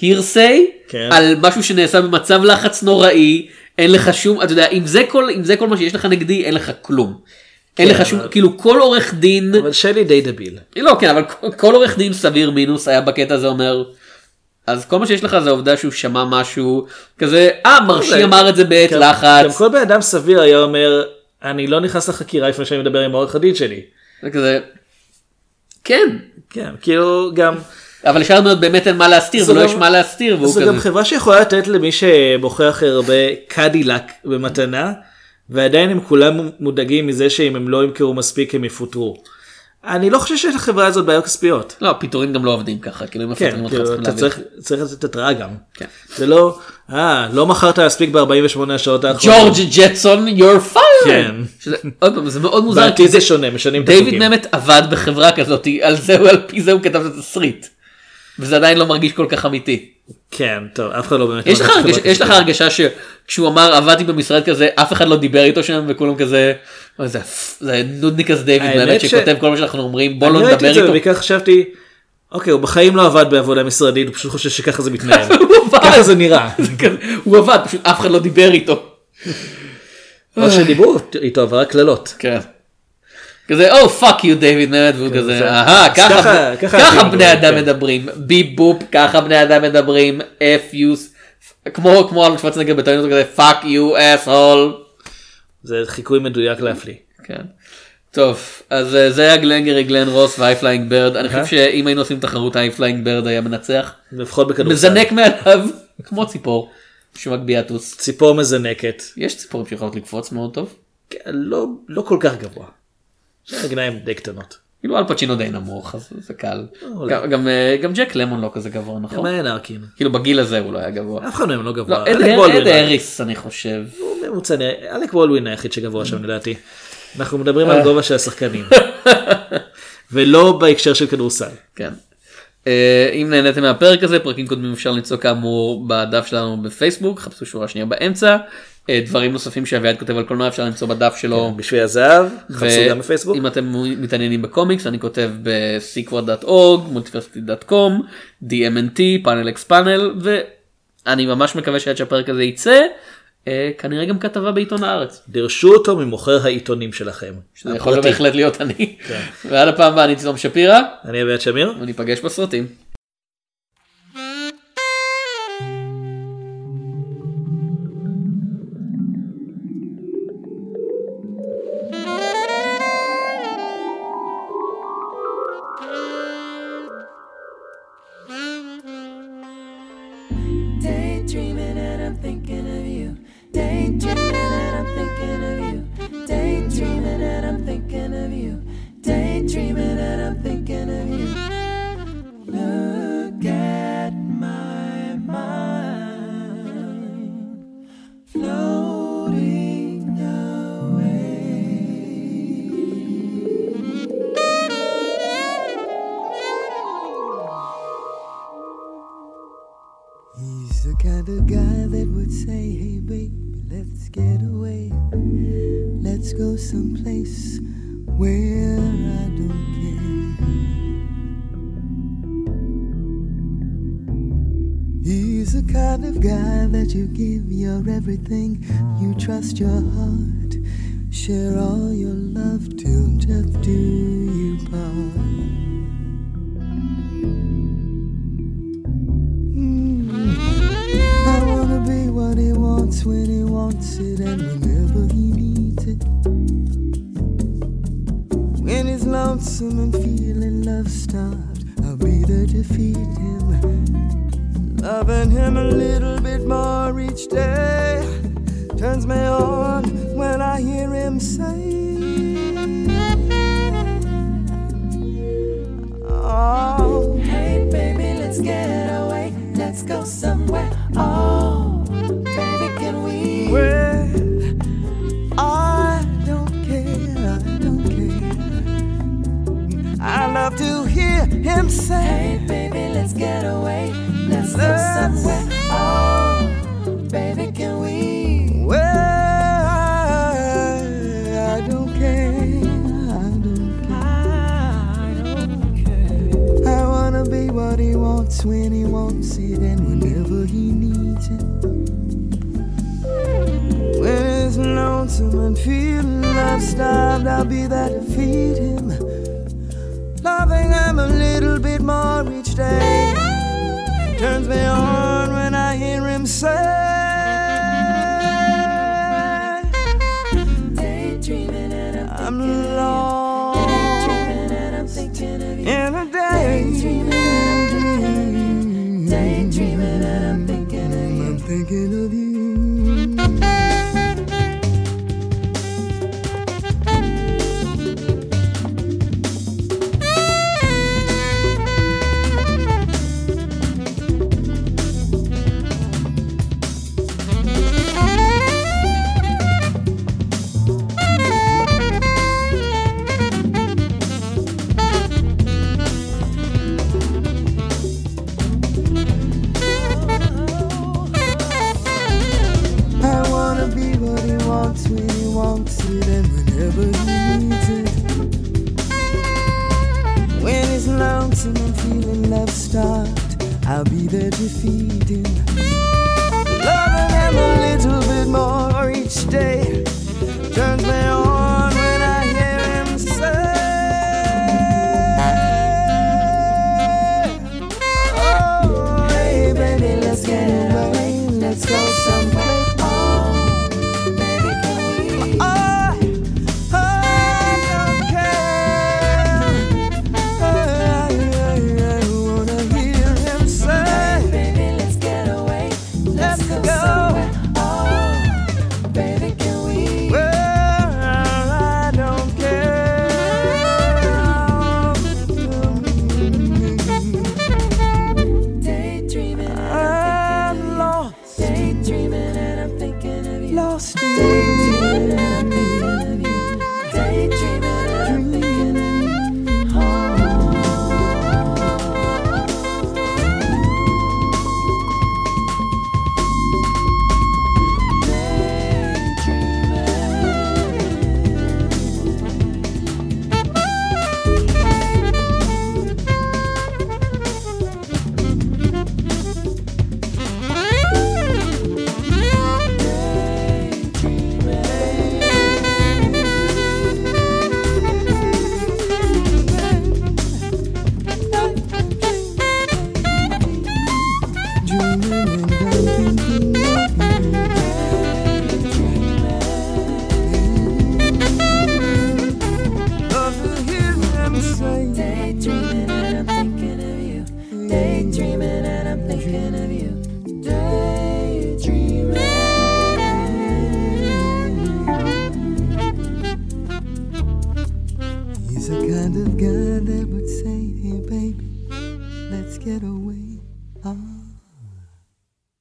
הירסיי, כן. על משהו שנעשה במצב לחץ נוראי, אין לך שום, אתה יודע, אם זה כל, אם זה כל מה שיש לך נגדי, אין לך כלום. אין לך שום, כאילו כל עורך דין, אבל שלי די דביל. לא כן אבל כל- כל עורך דין סביר מינוס היה בקטע הזה אומר. אז כל מה שיש לך זה העובדה שהוא שמע משהו כזה אה מרשי אמר את זה בעת לחץ. גם כל בן אדם סביר היה אומר, אני לא נכנס לחקירה לפני שאני מדבר עם העורך הדין שלי. זה כזה. כן כן, כאילו גם, אבל לשאר הדמויות באמת אין מה להסתיר זו ולא יש מה להסתיר והוא זו כזה. גם חברה שיכולה לתת למי שבוחר הכי הרבה קדילק במתנה, ועדיין הם כולם מודאגים מזה שאם הם לא ימכרו מספיק הם יפוטרו. אני לא חושב שיש לחברה הזאת בעיות כספיות. לא פיטורים גם לא עובדים ככה כאילו אם כן, מפטרים אותך כאילו, צריכים להביא. צריך לתת התראה גם. כן. זה לא, אה, לא מכרת מספיק ב-48 השעות האחרונות. ג'ורג' ג'טסון you're fired. כן. עוד פעם זה מאוד מוזר. בעתיד זה שונה, משנים את דיוויד החוקים. ממט עבד בחברה כזאת על זה הוא כתב את התסריט. וזה עדיין לא מרגיש כל כך אמיתי. כן, טוב, אף אחד לא באמת... יש לך הרגשה- יש לך. הרגשה שכשהוא אמר עבדתי במשרד כזה אף אחד לא דיבר איתו שם וכולם כזה "אוי, זה זה נודניק כזה דיוויד ממט ש- שכותב כל מה שאנחנו אומרים בוא אני לא ראיתי נדבר את זה איתו. ובעיקר חשבתי, אוקיי, הוא בחיים לא עבד בעבודה משרדית, הוא פשוט חושב שככה זה *laughs* מתנהל. ככה זה נראה. *laughs* הוא עבד פשוט אף אחד לא דיבר איתו. או שדיברו איתו, אבל רק קללות. כן. כזה או fuck you דיוויד ממט והוא כזה זה- אהה ככה בני אדם כן. מדברים beep boop ככה בני אדם מדברים F you כמו כמו ארנולד שוורצנגר בטענות כזה fuck you asshole. זה חיקוי מדויק להפליא. כן. טוב אז אה, זה היה גלנגרי גלן רוס ו High Flying Bird אני חושב שאם היינו עושים תחרות High Flying Bird היה מנצח. לפחות בכדורסל. מזנק מעליו *laughs* כמו ציפור שמגביה טוס. ציפור מזנקת. יש ציפורים שיכולות לקפוץ מאוד טוב. כן, לא- לא כל כך גבוה. שהרגליים די קטנות. כאילו אל פצ'ינו די נמוך אז זה קל. אולי. גם- גם אה, גם ג'ק למון לא כזה גבוה נכון? גם אלן ארקין. כאילו בגיל הזה הוא לא היה גבוה. אף אחד מהם לא גבוה. לא, אד אד האריס אני חושב. הוא ממוצע, נראה- אלק בולדווין היחיד שגבוה שם לדעתי. אנחנו מדברים אה. על גובה של השחקנים. *laughs* ולא בהקשר של כדורסל. כן. אה, אם נהניתם מהפרק הזה פרקים קודמים אפשר למצוא כאמור בדף שלנו בפייסבוק חפשו שורה שנייה באמצע. אה, דברים נוספים שאביעד כותב על קולנוע אפשר למצוא בדף שלו. בשביל הזהב, חפשו גם בפייסבוק. אם אתם מתעניינים בקומיקס אני כותב ב-secret.org, multiversity.com, DMNT, פאנל אקס פאנל ואני ממש מקווה שעד שהפרק הזה יצא אה, כנראה גם כתבה בעיתון הארץ. דרשו אותו ממוכר העיתונים שלכם. זה יכול. בהחלט להיות אני. כן. ועד הפעם הבאה אני צילום שפירא אני אביעד שמיר. וניפגש בסרטים. Thinking of you. Daydreaming and I'm thinking of you. Your heart, share all